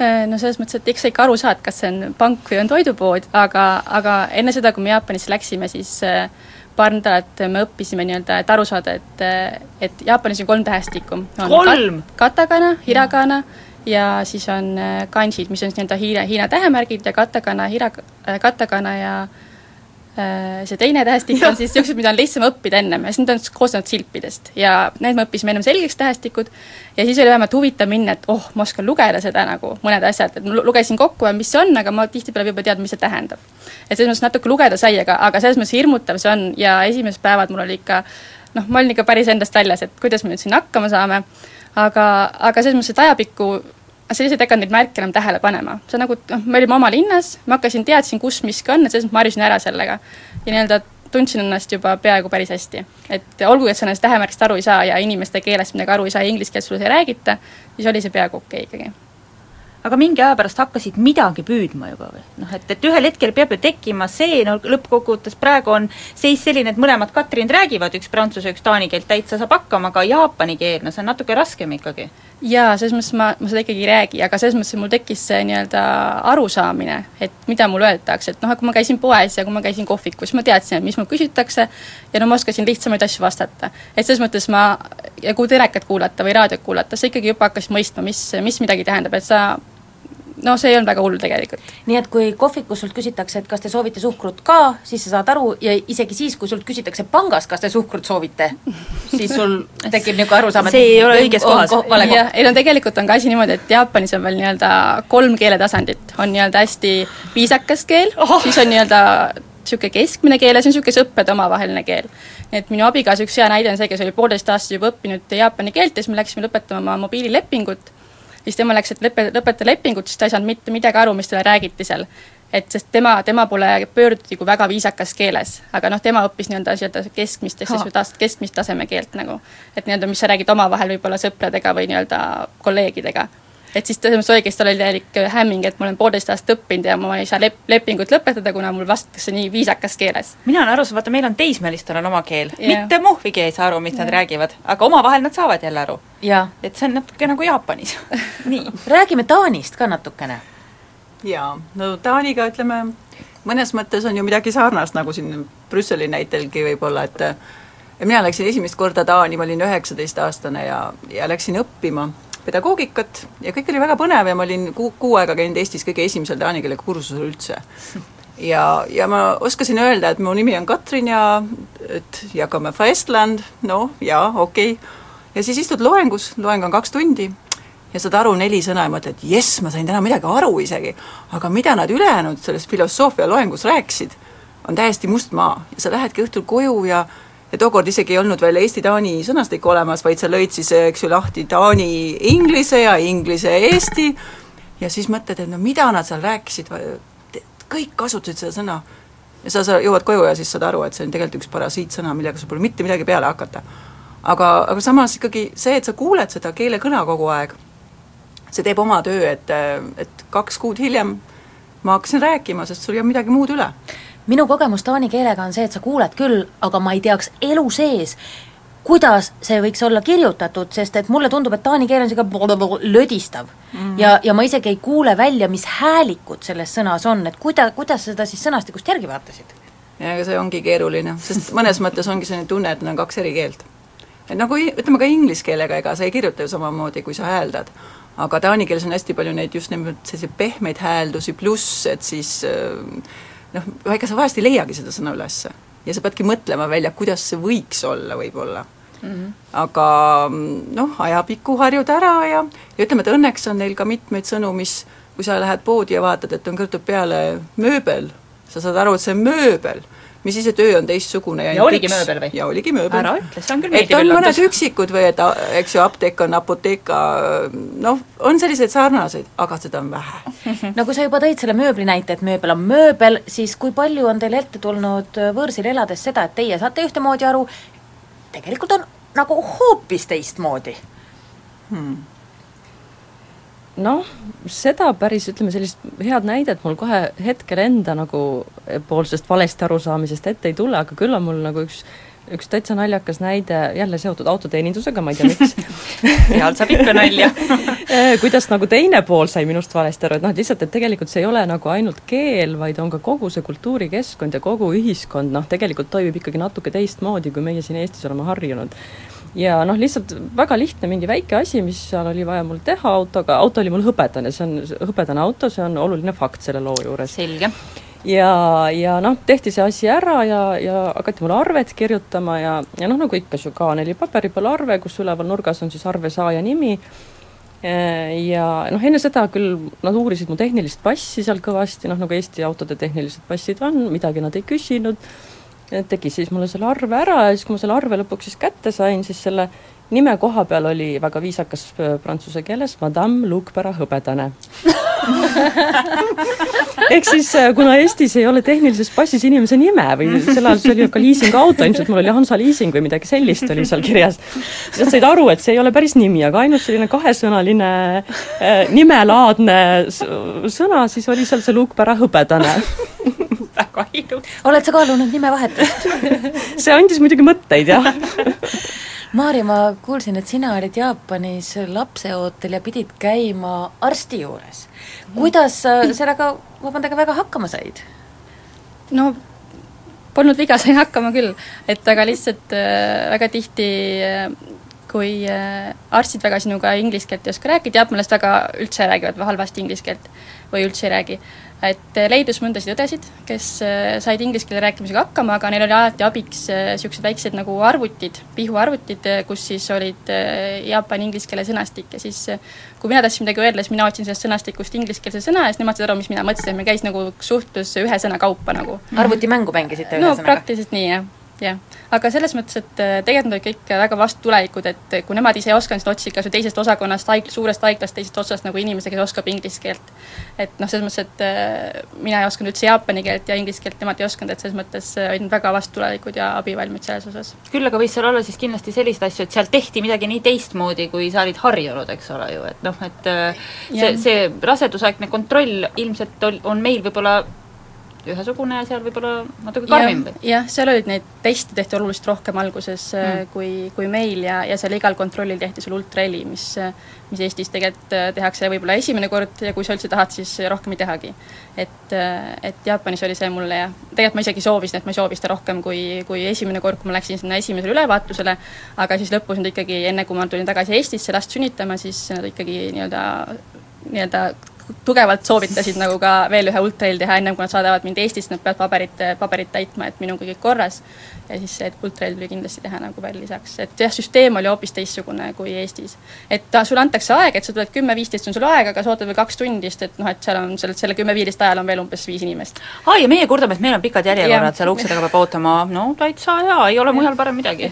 Äh, no selles mõttes, et eks sa ikka aru saad, kas see on pank või on toidupood, aga, aga enne seda, kui me Jaapanisse läksime, siis äh, paar nädalat me õppisime nii-öelda, et aru saada, et, äh, et Jaapanis on kolm tähestikku. kolm kat,? katakana, hiragana ja siis on kanjid, mis on nii-öelda Hiina, Hiina tähemärgid ja katakana, hira, katakana ja Äh, see teine tähestik on siis niisugused, mida on lihtsam õppida ennem ja siis need on koosnenud silpidest. Ja need me õppisime ennem selgeks tähestikud. Ja siis oli vähemalt huvitav minna, et oh, ma oskan lugeda seda nagu, mõned asjad, et ma lugesin kokku, mis see on, aga ma tihtipeale juba tean, mis see tähendab. et selles mõttes natuke lugeda sai, aga, aga selles mõttes hirmutav see on. Ja esimesed päevad mul oli ikka noh, ma olin ikka päris endast väljas, et kuidas me nüüd siin hakkama saame, aga, aga selles mõttes, et ajapikku selliseid ei hakanud neid märke enam tähele panema. see nagu, noh, me olime oma linnas, ma hakkasin, teadsin, kus miski on, et selles mõttes ma harjusin ära sellega. ja nii-öelda tundsin ennast juba peaaegu päris hästi. et olgugi, et sa nendest tähemärkidest aru ei saa ja inimeste keelest midagi aru ei saa ja inglise keelt sulle ei räägita, siis oli see peaaegu okei okay ikkagi aga mingi aja pärast hakkasid midagi püüdma juba või? noh, et, et ühel hetkel peab ju tekkima see, no lõppkokkuvõttes praegu on seis selline, et mõlemad Katrinid räägivad, üks prantsuse, üks taani keelt täitsa saab hakkama, aga jaapani keel, no see on natuke raskem ikkagi. jaa, selles mõttes ma, ma seda ikkagi ei räägi, aga selles mõttes mul tekkis see nii-öelda arusaamine, et mida mulle öeldakse, et noh, kui ma käisin poes ja kui ma käisin kohvikus, ma teadsin, mis mul küsitakse ja no ma oskasin lihtsamaid asju vastata. et selles mõttes ma, ja kui telekat kuulata või raadiot kuulata, sa ikkagi juba hakkasid mõistma, mis, mis midagi tähendab, et sa no see ei olnud väga hull tegelikult. nii et kui kohvikus sult küsitakse, et kas te soovite suhkrut ka, siis sa saad aru ja isegi siis, kui sult küsitakse pangas, kas te suhkrut soovite, siis sul [LAUGHS] tekib niisugune arusaam, et see ei ole õiges kohas. jah, ei no tegelikult on ka asi niimoodi, et Jaapanis on veel nii-öelda kolm keeletasandit, on nii-öelda hästi viisakas keel oh., siis on nii-öelda niisugune keskmine keel ja siis on niisugune sõprade omavaheline keel. et minu abikaasa üks hea näide on see, kes oli poolteist aastat juba õppinud jaapani keelt ja siis me läksime lõpetama oma mobiililepingut siis tema läks, et lepe, lõpeta lepingut, siis ta ei saanud mitte midagi aru, mis talle räägiti seal. et sest tema, tema poole pöörduti kui väga viisakas keeles, aga noh, tema õppis nii-öelda nii-öelda keskmist ehk siis või tas-, keskmist taseme keelt nagu. et nii-öelda, mis sa räägid omavahel võib-olla sõpradega või nii-öelda kolleegidega et siis selles mõttes oligi, siis tal oli täielik hämming, et ma olen poolteist aastat õppinud ja ma ei saa lep-, lepingut lõpetada, kuna mul vastatakse nii viisakas keeles. mina olen aru saanud, vaata meil on teismelistel on oma keel yeah., mitte muhvigi ei saa aru, mis yeah. nad räägivad, aga omavahel nad saavad jälle aru. et see on natuke nagu Jaapanis [LAUGHS] nii. räägime Taanist ka natukene. jaa, no Taaniga ütleme, mõnes mõttes on ju midagi sarnast, nagu siin Brüsseli näitelgi võib-olla, et ja mina läksin esimest korda Taani, ma olin üheksateistaastane ja, ja läksin õppima pedagoogikat ja kõik oli väga põnev ja ma olin kuu, kuu aega käinud Eestis kõige esimesel taani keele kursusel üldse. ja, ja ma oskasin öelda, et mu nimi on Katrin ja et jagame Estland, noh, jaa, okei okay.. ja siis istud loengus, loeng on kaks tundi ja saad aru neli sõna ja mõtled, jess, ma sain täna midagi aru isegi. aga mida nad ülejäänud selles filosoofia loengus rääkisid, on täiesti must maa ja sa lähedki õhtul koju ja ja tookord isegi ei olnud veel Eesti-Taani sõnastikku olemas, vaid sa lõid siis, eks ju, lahti taani inglise ja inglise eesti ja siis mõtled, et no mida nad seal rääkisid, kõik kasutasid seda sõna. ja sa, sa jõuad koju ja siis saad aru, et see on tegelikult üks parasiitsõna, millega sul pole mitte midagi peale hakata. aga, aga samas ikkagi see, et sa kuuled seda keelekõna kogu aeg, see teeb oma töö, et, et kaks kuud hiljem ma hakkasin rääkima, sest sul ei olnud midagi muud üle minu kogemus taani keelega on see, et sa kuuled küll, aga ma ei teaks elu sees, kuidas see võiks olla kirjutatud, sest et mulle tundub, et taani keel on niisugune lödistav mm. ja, ja ma isegi ei kuule välja, mis häälikud selles sõnas on, et kuida-, kuidas seda siis sõnastikust järgi vaatasid? ja ega see ongi keeruline, sest mõnes mõttes ongi selline tunne, et need on kaks eri keelt. et nagu ütleme ka inglise keelega, ega sa ei kirjuta ju samamoodi, kui sa hääldad. aga taani keeles on hästi palju neid just nimelt selliseid pehmeid hääldusi, pluss et siis äh, noh, ega sa vahest ei leiagi seda sõna üles. ja sa peadki mõtlema välja, kuidas see võiks olla võib-olla mm. -hmm. aga noh, ajapikku harjud ära ja, ja ütleme, et õnneks on neil ka mitmeid sõnu, mis kui sa lähed poodi ja vaatad, et on kirjutatud peale mööbel, sa saad aru, et see mööbel mis siis, et öö on teistsugune ja, ja oligi üks, mööbel või? ja oligi mööbel. ära ütle, see on küll meeldiv üllatus. mõned üksikud või et eks ju, apteek on apoteeka, noh, on selliseid sarnaseid, aga seda on vähe [LAUGHS] no kui sa juba tõid selle mööbli näite, et mööbel on mööbel, siis kui palju on teil ette tulnud võõrsil elades seda, et teie saate ühtemoodi aru, tegelikult on nagu hoopis teistmoodi hmm.? Noh, seda päris, ütleme sellist head näidet mul kohe hetkel enda nagu poolsest valesti arusaamisest ette ei tule, aga küll on mul nagu üks üks täitsa naljakas näide, jälle seotud autoteenindusega, ma ei tea, miks. [LAUGHS] Sealt saab ikka nalja. [LAUGHS] Kuidas nagu teine pool sai minust valesti aru, et noh, et lihtsalt, et tegelikult see ei ole nagu ainult keel, vaid on ka kogu see kultuurikeskkond ja kogu ühiskond, noh, tegelikult toimib ikkagi natuke teistmoodi, kui meie siin Eestis oleme harjunud ja noh, lihtsalt väga lihtne mingi väike asi, mis seal oli vaja mul teha autoga, auto oli mul hõbedane, see on hõbedane auto, see on oluline fakt selle loo juures. selge. ja, ja noh, tehti see asi ära ja, ja hakati mulle arvet kirjutama ja, ja noh, nagu ikka niisugune A4 paberi peal arve, kus üleval nurgas on siis arvesaaja nimi, ja noh, enne seda küll nad uurisid mu tehnilist passi seal kõvasti, noh nagu Eesti autode tehnilised passid on, midagi nad ei küsinud tegi siis mulle selle arve ära ja siis, kui ma selle arve lõpuks siis kätte sain, siis selle nime koha peal oli väga viisakas äh, prantsuse keeles Madame Luukpera hõbedane. [LAUGHS] Ehk siis äh, kuna Eestis ei ole tehnilises passis inimese nime või sel ajal see oli ka liisingauto, ilmselt mul oli Hansa liising või midagi sellist oli seal kirjas, siis nad said aru, et see ei ole päris nimi, aga ainult selline kahesõnaline äh, nimelaadne sõna, siis oli seal see Luukpera hõbedane [LAUGHS] ilus. oled sa kaalunud nimevahetust [LAUGHS] see andis muidugi mõtteid, jah [LAUGHS] Maarja, ma kuulsin, et sina olid Jaapanis lapseootel ja pidid käima arsti juures. kuidas sa sellega, vabandage, väga hakkama said? no polnud viga, sain hakkama küll, et aga lihtsalt äh, väga tihti äh, kui äh, arstid väga sinuga inglise keelt ei oska rääkida, jaapanlased väga üldse räägivad halvasti inglise keelt või üldse ei räägi et äh, leidus mõndasid õdesid, kes äh, said inglise keele rääkimisega hakkama, aga neil oli alati abiks niisugused äh, väiksed nagu arvutid, pihuarvutid, kus siis olid jaapani inglise keele sõnastik ja siis kui mina tahtsin midagi öelda, siis mina otsin sellest sõnastikust ingliskeelse sõna ja siis nemad said aru, mis mina mõtlesin, meil käis nagu suhtlus ühe sõna kaupa nagu. arvutimängu mängisite ühesõnaga? no praktiliselt nii, jah jah, aga selles mõttes, et äh, tegelikult nad olid kõik väga vastutulelikud, et kui nemad ise ei osanud, siis otsid kas või teisest osakonnast, haig-, suurest haiglast, teisest otsast nagu inimese, kes oskab inglise keelt. et noh, selles mõttes, et äh, mina ei osanud üldse jaapani keelt ja inglise keelt nemad ei osanud, et selles mõttes äh, olid nad väga vastutulelikud ja abivalmid selles osas. küll aga võis seal olla siis kindlasti selliseid asju, et seal tehti midagi nii teistmoodi, kui sa olid harjunud, eks ole ju, et noh, et see, see rasedusaegne kontroll ilmselt on meil võib-olla ühesugune ja seal võib-olla natuke karmim või? jah, seal olid neid teste tehti oluliselt rohkem alguses äh, mm. kui, kui meil ja, ja seal igal kontrollil tehti sul ultraheli, mis mis Eestis tegelikult äh, tehakse võib-olla esimene kord ja kui sa üldse tahad, siis rohkem ei tehagi. et, äh, et Jaapanis oli see mulle ja tegelikult ma isegi soovisin, et ma ei soovi seda rohkem kui, kui esimene kord, kui ma läksin sinna esimesele ülevaatusele, aga siis lõpus nad ikkagi, enne kui ma tulin tagasi Eestisse last sünnitama, siis nad ikkagi nii-öelda nii-öelda tugevalt soovitasid nagu ka veel ühe ultrail teha, ennem kui nad saadavad mind Eestisse, nad peavad paberit, paberit täitma, et minuga kõik korras. ja siis see ultrail tuli kindlasti teha nagu veel lisaks, et jah, süsteem oli hoopis teistsugune kui Eestis. et ta, sulle antakse aeg, et sa tuled kümme-viisteist on sul aega, aga sa ootad veel kaks tundi, sest et noh, et seal on selle, selle kümme-viieteist ajal on veel umbes viis inimest. aa, ja meie kurdame, et meil on pikad järjekorrad, seal ukse taga peab ootama, no täitsa hea, ei ole mujal parem midagi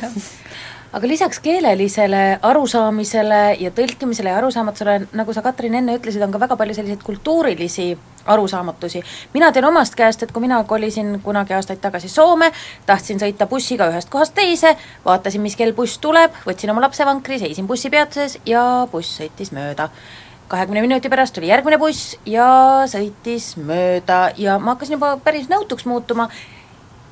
aga lisaks keelelisele arusaamisele ja tõlkimisele ja arusaamatusele, nagu sa, Katrin, enne ütlesid, on ka väga palju selliseid kultuurilisi arusaamatusi. mina tean omast käest, et kui mina kolisin kunagi aastaid tagasi Soome, tahtsin sõita bussiga ühest kohast teise, vaatasin, mis kell buss tuleb, võtsin oma lapsevankri, seisin bussipeatuses ja buss sõitis mööda kahekümne minuti pärast tuli järgmine buss ja sõitis mööda ja ma hakkasin juba päris nõutuks muutuma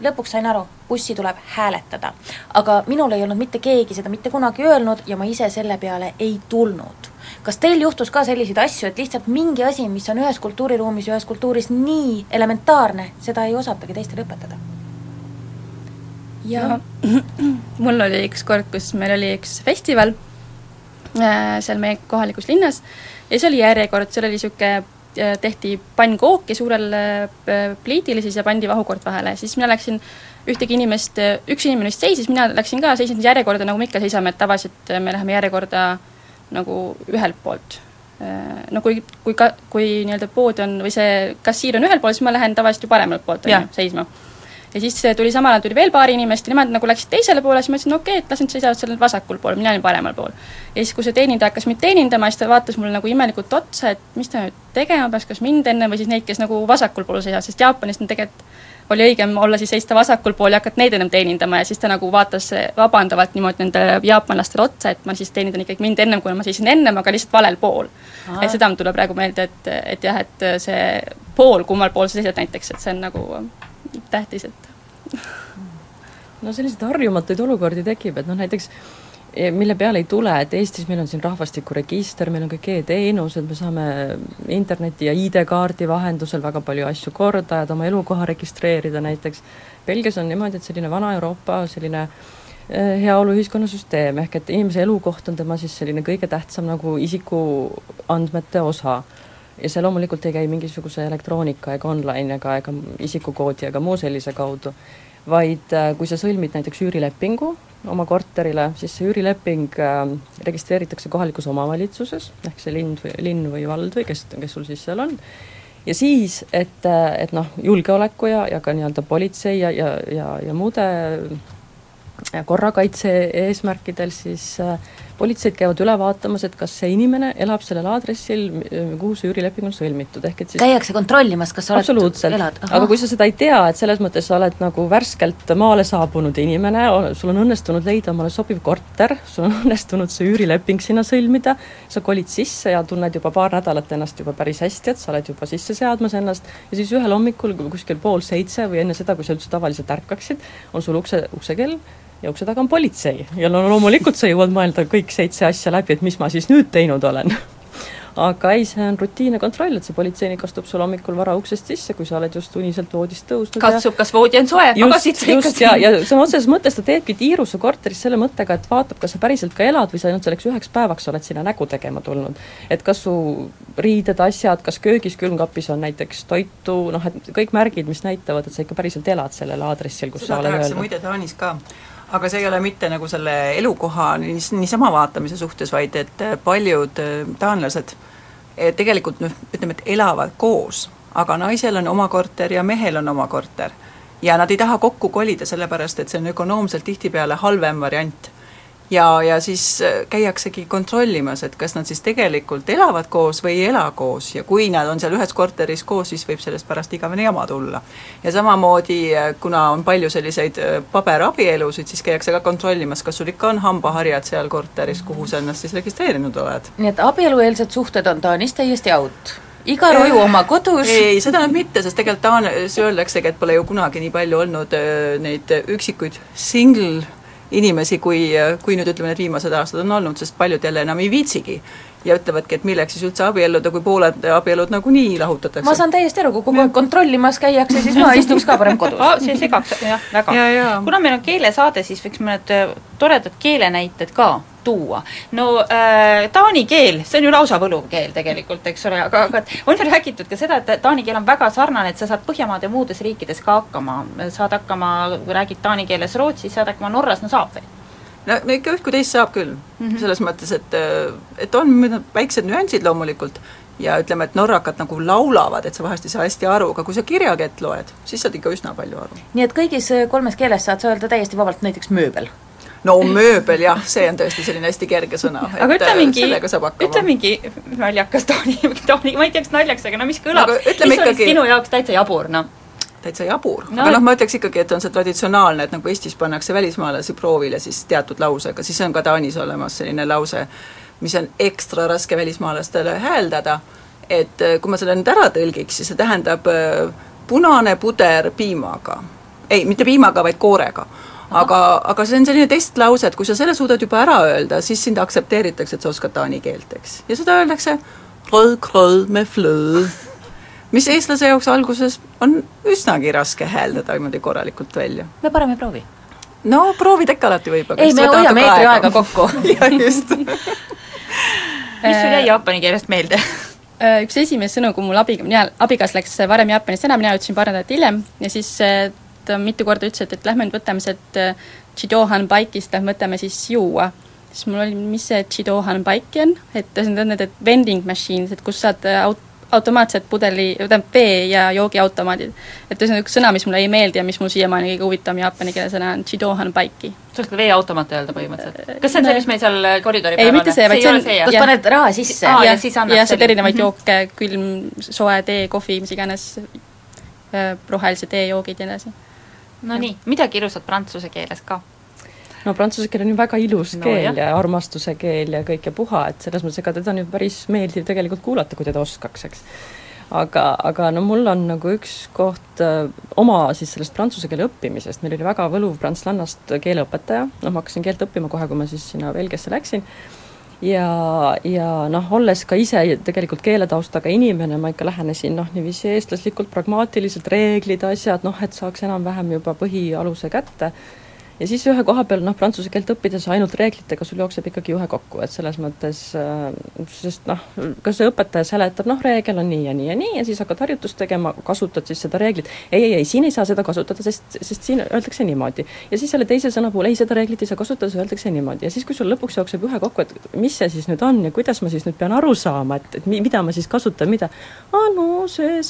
lõpuks sain aru, bussi tuleb hääletada. aga minul ei olnud mitte keegi seda mitte kunagi öelnud ja ma ise selle peale ei tulnud. kas teil juhtus ka selliseid asju, et lihtsalt mingi asi, mis on ühes kultuuriruumis, ühes kultuuris nii elementaarne, seda ei osatagi teistele õpetada? ja [CLEARS THROAT] mul oli üks kord, kus meil oli üks festival äh, seal meie kohalikus linnas ja see oli järjekord, seal oli niisugune tehti pannkooki suurel äh, pliidil siis ja pandi vahukord vahele, siis mina läksin ühtegi inimest, äh, üks inimene vist seisis, mina läksin ka, seisin järjekorda, nagu me ikka seisame, et tavaliselt me läheme järjekorda nagu ühelt poolt. No kui, kui ka, kui nii-öelda pood on või see kassiir on ühel pool, siis ma lähen tavaliselt ju paremalt poolt, on ju, seisma. Ja siis tuli samal ajal tuli veel paar inimest ja nemad nagu läksid teisele poole, siis ma ütlesin, no okei okay,, et las nad seisavad seal vasakul pool, mina olin paremal pool. ja siis, kui see teenindaja hakkas mind teenindama, siis ta vaatas mulle nagu imelikult otsa, et mis ta nüüd tegema peaks, kas mind enne või siis neid, kes nagu vasakul pool seisavad, sest Jaapanis on tegelikult oli õigem olla siis seista vasakul pool ja hakata neid ennem teenindama ja siis ta nagu vaatas vabandavalt niimoodi nendele jaapanlastele otsa, et ma siis teenindan ikkagi mind ennem, kui ma seisin ennem, aga lihtsalt valel pool. et seda mul tuleb praegu meelde, et, et jah, et see pool, kummal pool sa seisad näiteks, et see on nagu tähtis, et no selliseid harjumatuid olukordi tekib, et noh näiteks mille peale ei tule, et Eestis meil on siin rahvastikuregister, meil on kõik e-teenused, me saame interneti ja ID-kaardi vahendusel väga palju asju korda ajada, oma elukoha registreerida näiteks. Belgias on niimoodi, et selline vana Euroopa selline eh, heaoluühiskonna süsteem, ehk et inimese elukoht on tema siis selline kõige tähtsam nagu isikuandmete osa ja see loomulikult ei käi mingisuguse elektroonika ega online ega, ega isikukoodi ega muu sellise kaudu, vaid eh, kui sa sõlmid näiteks üürilepingu oma korterile, siis see üürileping äh, registreeritakse kohalikus omavalitsuses, ehk see lind või, linn või vald või kes, kes sul siis seal on, ja siis, et, äh, et noh, julgeoleku ja, ja ka nii-öelda politsei ja, ja, ja, ja muude korrakaitse eesmärkidel siis äh, politseid käivad üle vaatamas, et kas see inimene elab sellel aadressil, kuhu see üürileping on sõlmitud, ehk et siis käiakse kontrollimas, kas sa oled, elad? aga kui sa seda ei tea, et selles mõttes sa oled nagu värskelt maale saabunud inimene, sul on õnnestunud leida omale sobiv korter, sul on [LAUGHS] õnnestunud see üürileping sinna sõlmida, sa kolid sisse ja tunned juba paar nädalat ennast juba päris hästi, et sa oled juba sisse seadmas ennast, ja siis ühel hommikul kuskil pool seitse või enne seda, kui sa üldse tavaliselt ärkaksid, on sul ukse, uksekell ja ukse taga on politsei ja no loomulikult sa jõuad mõelda kõik seitse asja läbi, et mis ma siis nüüd teinud olen [LAUGHS] aga ei, see on rutiinne kontroll, et see politseinik astub sul hommikul vara uksest sisse, kui sa oled just uniselt voodist tõusnud katsub, kas voodi on soe, aga siit sa ikka ja, ja sõna otseses mõttes ta teebki tiiru su korteris selle mõttega, et vaatab, kas sa päriselt ka elad või sa ainult selleks üheks päevaks oled sinna nägu tegema tulnud. et kas su riided, asjad, kas köögis, külmkapis on näiteks toitu, noh et kõik märgid, mis näitavad, et sa ikka päriselt elad sellel aadressil, kus Seda sa oled öelnud. muide Taanis ka aga see ei ole mitte nagu selle elukoha niis-, niisama vaatamise suhtes, vaid et paljud äh, taanlased eh, tegelikult noh, ütleme, et elavad koos, aga naisel on oma korter ja mehel on oma korter. ja nad ei taha kokku kolida, sellepärast et see on ökonoomselt tihtipeale halvem variant ja, ja siis äh, käiaksegi kontrollimas, et kas nad siis tegelikult elavad koos või ei ela koos ja kui nad on seal ühes korteris koos, siis võib sellest pärast igavene jama tulla. ja samamoodi, äh, kuna on palju selliseid äh, paberabielusid, siis käiakse ka kontrollimas, kas sul ikka on hambaharjad seal korteris, kuhu sa ennast siis registreerinud oled. nii et abielueelsed suhted on Taanis täiesti out? iga roju oma kodus? ei, seda nüüd mitte, sest tegelikult Taanis öeldaksegi, et pole ju kunagi nii palju olnud neid üksikuid single inimesi, kui, kui nüüd ütleme, need viimased aastad on olnud, sest paljud jälle enam ei viitsigi. Ja ütlevadki, et milleks siis üldse abielluda, kui pooled abielud nagunii lahutatakse. ma saan täiesti aru, kui kogu aeg kontrollimas käiakse, siis ma istuks ka parem kodus [LAUGHS] see segaks jah, väga ja, ja. kuna meil on keelesaade, siis võiks me need äh, toredad keelenäited ka tuua. no äh, taani keel, see on ju lausa võluvkeel tegelikult, eks ole, aga, aga on ju räägitud ka seda, et taani keel on väga sarnane, et sa saad Põhjamaade muudes riikides ka hakkama, saad hakkama, kui räägid taani keeles Rootsis, saad hakkama Norras, no saab või? No ikka üht kui teist saab küll mm, -hmm. selles mõttes, et, et on väiksed nüansid loomulikult ja ütleme, et norrakad nagu laulavad, et sa vahest ei saa hästi aru, aga kui sa kirjakett loed, siis saad ikka üsna palju aru. nii et kõigis kolmes keeles saad sa öelda täiesti vabalt näiteks mööbel? no mööbel jah, see on tõesti selline hästi kerge sõna. [LAUGHS] aga ütle mingi, ütle mingi naljakas Taani, [LAUGHS] Taani, ma ei tea, kas naljakas, aga no mis kõlab, mis ikkagi... oli sinu jaoks täitsa jabur, noh? Täitsa jabur no., aga noh, ma ütleks ikkagi, et on see traditsionaalne, et nagu Eestis pannakse välismaalasi proovile siis teatud lausega, siis on ka Taanis olemas selline lause, mis on ekstra raske välismaalastele hääldada, et äh, kui ma selle nüüd ära tõlgiks, siis see tähendab äh, punane puder piimaga. ei, mitte piimaga, vaid koorega aga, aga see on selline testlause, et kui sa selle suudad juba ära öelda, siis sind aktsepteeritakse, et sa oskad taani keelt, eks. ja seda öeldakse krõll, me flõõ mis eestlase jaoks alguses on üsnagi raske hääldada niimoodi korralikult välja. me parem ei proovi. no proovida ikka alati võib, aga ei, me hoiame eetri aega kokku [LAUGHS] jah, just [LAUGHS] mis sul jäi jaapani keelest meelde? Äh, üks esimesi sõnu, kui mul abi, mina, abikaas läks varem Jaapanist ära, mina jõudsin paar nädalat hiljem ja siis ta mitu korda ütles, et, et lähme nüüd võtame sealt Chidohan Bike'ist, lähme võtame siis juua. siis mul oli, mis see Chidohan Bike on, et see on need vending machines, et kus saad aut-, automaatsed pudeli, tähendab vee- ja joogiautomaadid. et ühesõnaga üks sõna, mis mulle ei meeldi ja mis mul siiamaani kõige huvitavam jaapani keele sõna on Chidohan Baiki. sa oskad veeautomaat öelda põhimõtteliselt? kas see on see, mis meil seal koridori ei, mitte see, vaid see on, kus paned raha sisse ja, ja, siis annab ja saad erinevaid -hmm. jooke, külm, soe tee, kohvi, mis iganes, rohelise tee joogid ja nii edasi. no nii, midagi ilusat prantsuse keeles ka no prantsuse keel on ju väga ilus no, keel jah. ja armastuse keel ja kõik ja puha, et selles mõttes, ega teda on ju päris meeldiv tegelikult kuulata, kui teda oskaks, eks. aga, aga no mul on nagu üks koht öö, äh, oma siis sellest prantsuse keele õppimisest, meil oli väga võluv prantslannast keeleõpetaja, noh ma hakkasin keelt õppima kohe, kui ma siis sinna Belgiasse läksin, ja, ja noh, olles ka ise tegelikult keeletaustaga inimene, ma ikka lähenesin noh, niiviisi eestlaslikult, pragmaatiliselt, reeglid, asjad, noh, et saaks enam-vähem juba põhialuse kätte ja siis ühe koha peal noh, prantsuse keelt õppides ainult reeglitega sul jookseb ikkagi juhe kokku, et selles mõttes äh, sest noh, kas see õpetaja seletab, noh, reegel on nii ja nii ja nii ja siis hakkad harjutust tegema, kasutad siis seda reeglit, ei, ei, ei, siin ei saa seda kasutada, sest, sest siin öeldakse niimoodi. ja siis selle teise sõna puhul, ei, seda reeglit ei saa kasutada, see öeldakse niimoodi. Ja siis, kui sul lõpuks jookseb juhe kokku, et mis see siis nüüd on ja kuidas ma siis nüüd pean aru saama, et, et mida ma siis kasutan, mida, aa no see,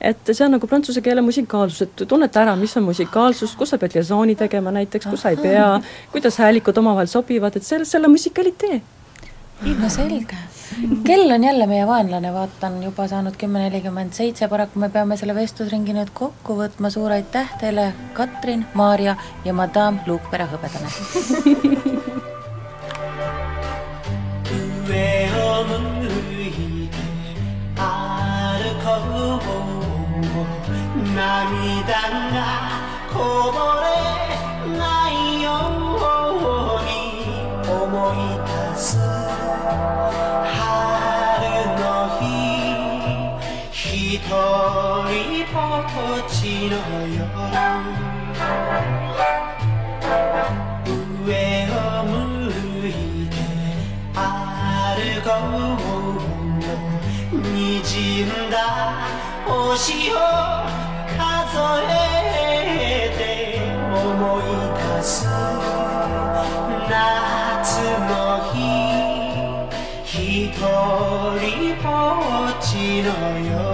et see on nagu prantsuse keele musikaalsus, et tunneta ära, mis on musikaalsus, kus sa pead liasooni tegema näiteks, kus sa ei pea, kuidas häälikud omavahel sobivad, et see on musikalitee. no selge. kell on jälle meie vaenlane, vaatan, juba saanud kümme nelikümmend seitse, paraku me peame selle vestlusringi nüüd kokku võtma, suur aitäh teile, Katrin, Maarja ja madam Luukpere hõbedane 涙がこぼれないように思い出す春の日一人ぼっちの夜。上を向いて歩こうにじんだ星をえて思い出す夏の日。一人ぼっちの夜。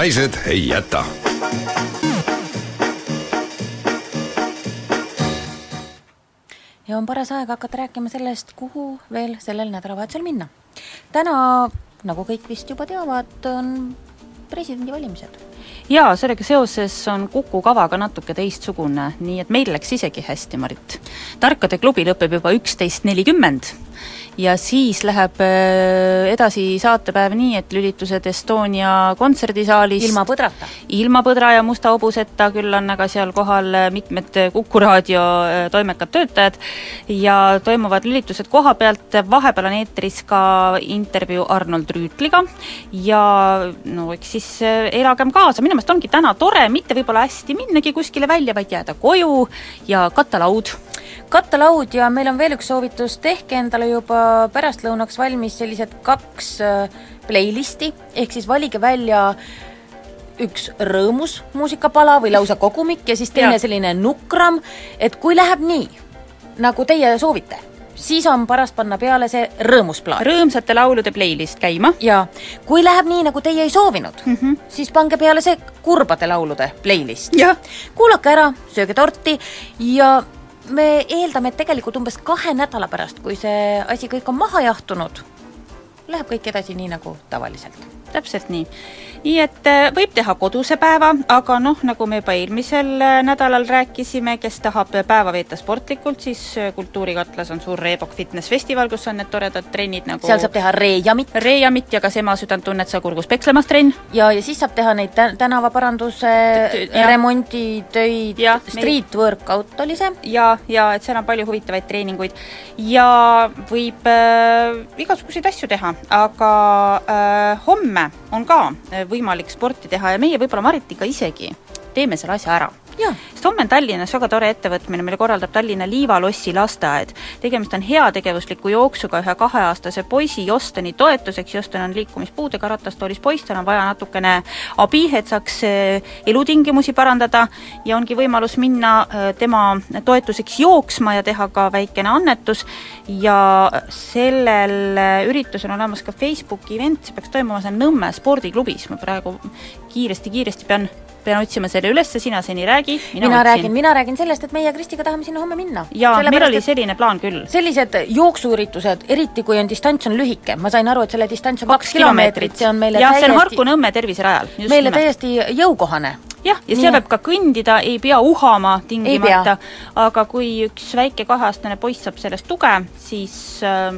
Naised ei jäta. ja on paras aeg hakata rääkima sellest, kuhu veel sellel nädalavahetusel minna. täna, nagu kõik vist juba teavad, on presidendivalimised. jaa, sellega seoses on Kuku kava ka natuke teistsugune, nii et meil läks isegi hästi, Marit. tarkade klubi lõpeb juba üksteist nelikümmend ja siis läheb äh, edasi saatepäev nii, et lülitused Estonia kontserdisaalis ilma põdrata? ilma põdra ja musta hobuseta, küll on aga seal kohal mitmed Kuku raadio äh, toimekad töötajad. Ja toimuvad lülitused koha pealt, vahepeal on eetris ka intervjuu Arnold Rüütliga. Ja no eks siis äh, elagem kaasa, minu meelest ongi täna tore mitte võib-olla hästi minnagi kuskile välja, vaid jääda koju ja katta laud kattelaud ja meil on veel üks soovitus, tehke endale juba pärastlõunaks valmis sellised kaks äh, playlisti, ehk siis valige välja üks rõõmus muusikapala või lausa kogumik ja siis teine ja. selline nukram, et kui läheb nii, nagu teie soovite, siis on paras panna peale see rõõmus plaat. rõõmsate laulude playlist käima. jaa. kui läheb nii, nagu teie ei soovinud mm, -hmm. siis pange peale see kurbade laulude playlist. kuulake ära, sööge torti ja me eeldame, et tegelikult umbes kahe nädala pärast, kui see asi kõik on maha jahtunud, läheb kõik edasi nii, nagu tavaliselt. Täpselt nii nii et äh, võib teha koduse päeva, aga noh, nagu me juba eelmisel äh, nädalal rääkisime, kes tahab päeva veeta sportlikult, siis äh, Kultuurikatlas on suur Reebok Fitness Festival, kus on need toredad trennid nagu seal saab teha reejamit. reejamit ja kas ema südant tunned sa kurgus pekslemas trenn. ja, ja siis saab teha neid tä tänavaparanduse, remonditöid, street workout oli see. ja, ja et seal on palju huvitavaid treeninguid ja võib äh, igasuguseid asju teha, aga äh, homme on ka äh, võimalik sporti teha ja meie võib-olla Maritiga isegi teeme selle asja ära sest homme on Tallinnas väga tore ettevõtmine, mille korraldab Tallinna Liivalossi lasteaed. tegemist on heategevusliku jooksuga ühe kaheaastase poisi Josteni toetuseks, Josten on liikumispuudega ratastoolis poiss, tal on vaja natukene abi, et saaks eh, elutingimusi parandada ja ongi võimalus minna eh, tema toetuseks jooksma ja teha ka väikene annetus. Ja sellel eh, üritusel on olemas ka Facebooki event, see peaks toimuma seal Nõmme spordiklubis, ma praegu kiiresti-kiiresti pean pean otsima selle üles, sina seni räägi, mina, mina räägin, mina räägin sellest, et meie Kristiga tahame sinna homme minna. jaa, meil oli selline plaan küll. sellised jooksuüritused, eriti kui on distants on lühike, ma sain aru, et selle distants on kaks kilomeetrit, see on meile jah, see on Harku-Nõmme terviserajal. meile nimelt. täiesti jõukohane. jah, ja seal peab ka kõndida, ei pea uhama tingimata, aga kui üks väike kaheaastane poiss saab sellest tuge, siis äh,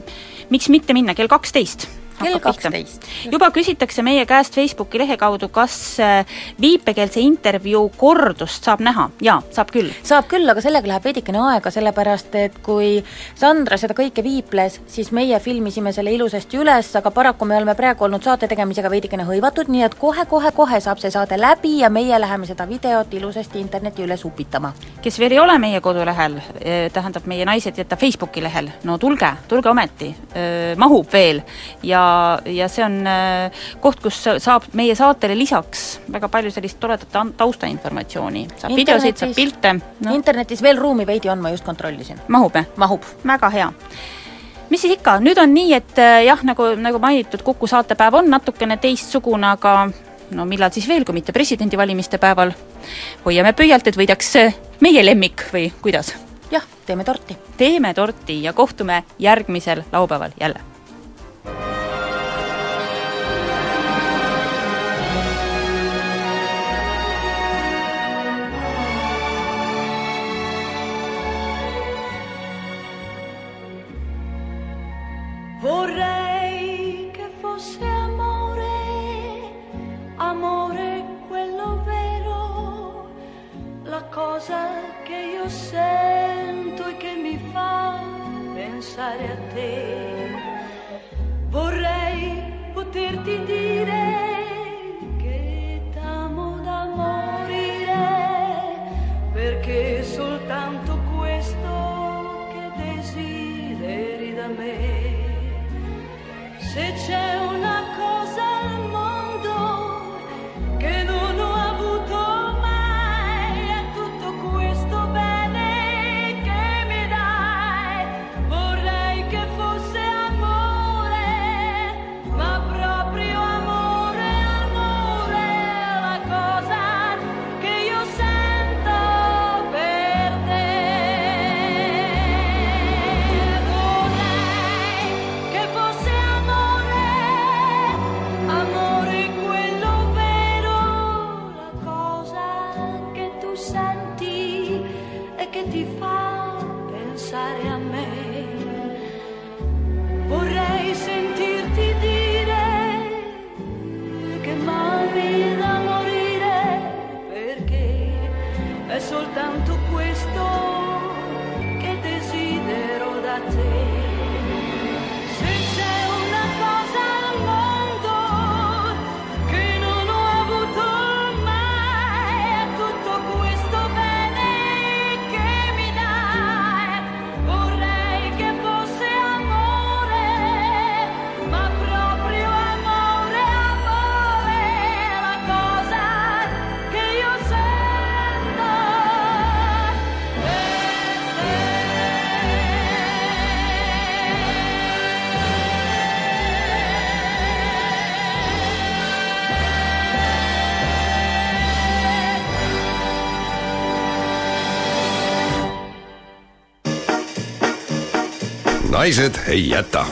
miks mitte minna kell kaksteist kell kaksteist. juba küsitakse meie käest Facebooki lehe kaudu, kas äh, viipekeelse intervjuu kordust saab näha, jaa, saab küll. saab küll, aga sellega läheb veidikene aega, sellepärast et kui Sandra seda kõike viiples, siis meie filmisime selle ilusasti üles, aga paraku me oleme praegu olnud saate tegemisega veidikene hõivatud, nii et kohe-kohe-kohe saab see saade läbi ja meie läheme seda videot ilusasti interneti üles upitama. kes veel ei ole meie kodulehel, eh, tähendab, meie naised jätta Facebooki lehel, no tulge, tulge ometi, eh, mahub veel ja ja see on äh, koht, kus saab meie saatele lisaks väga palju sellist toredat taustainformatsiooni, saab videosid, saab pilte no.. internetis veel ruumi veidi on, ma just kontrollisin. mahub, jah? mahub. väga hea mis siis ikka, nüüd on nii, et äh, jah, nagu, nagu mainitud, Kuku saatepäev on natukene teistsugune, aga no millal siis veel, kui mitte presidendivalimiste päeval. hoiame pöialt, et võidaks äh, meie lemmik või kuidas? jah, teeme torti. teeme torti ja kohtume järgmisel laupäeval jälle cosa che io sento e che mi fa pensare a te. Vorrei poterti dire che t'amo da morire, perché soltanto questo che desideri da me. Se c'è naised ei jäta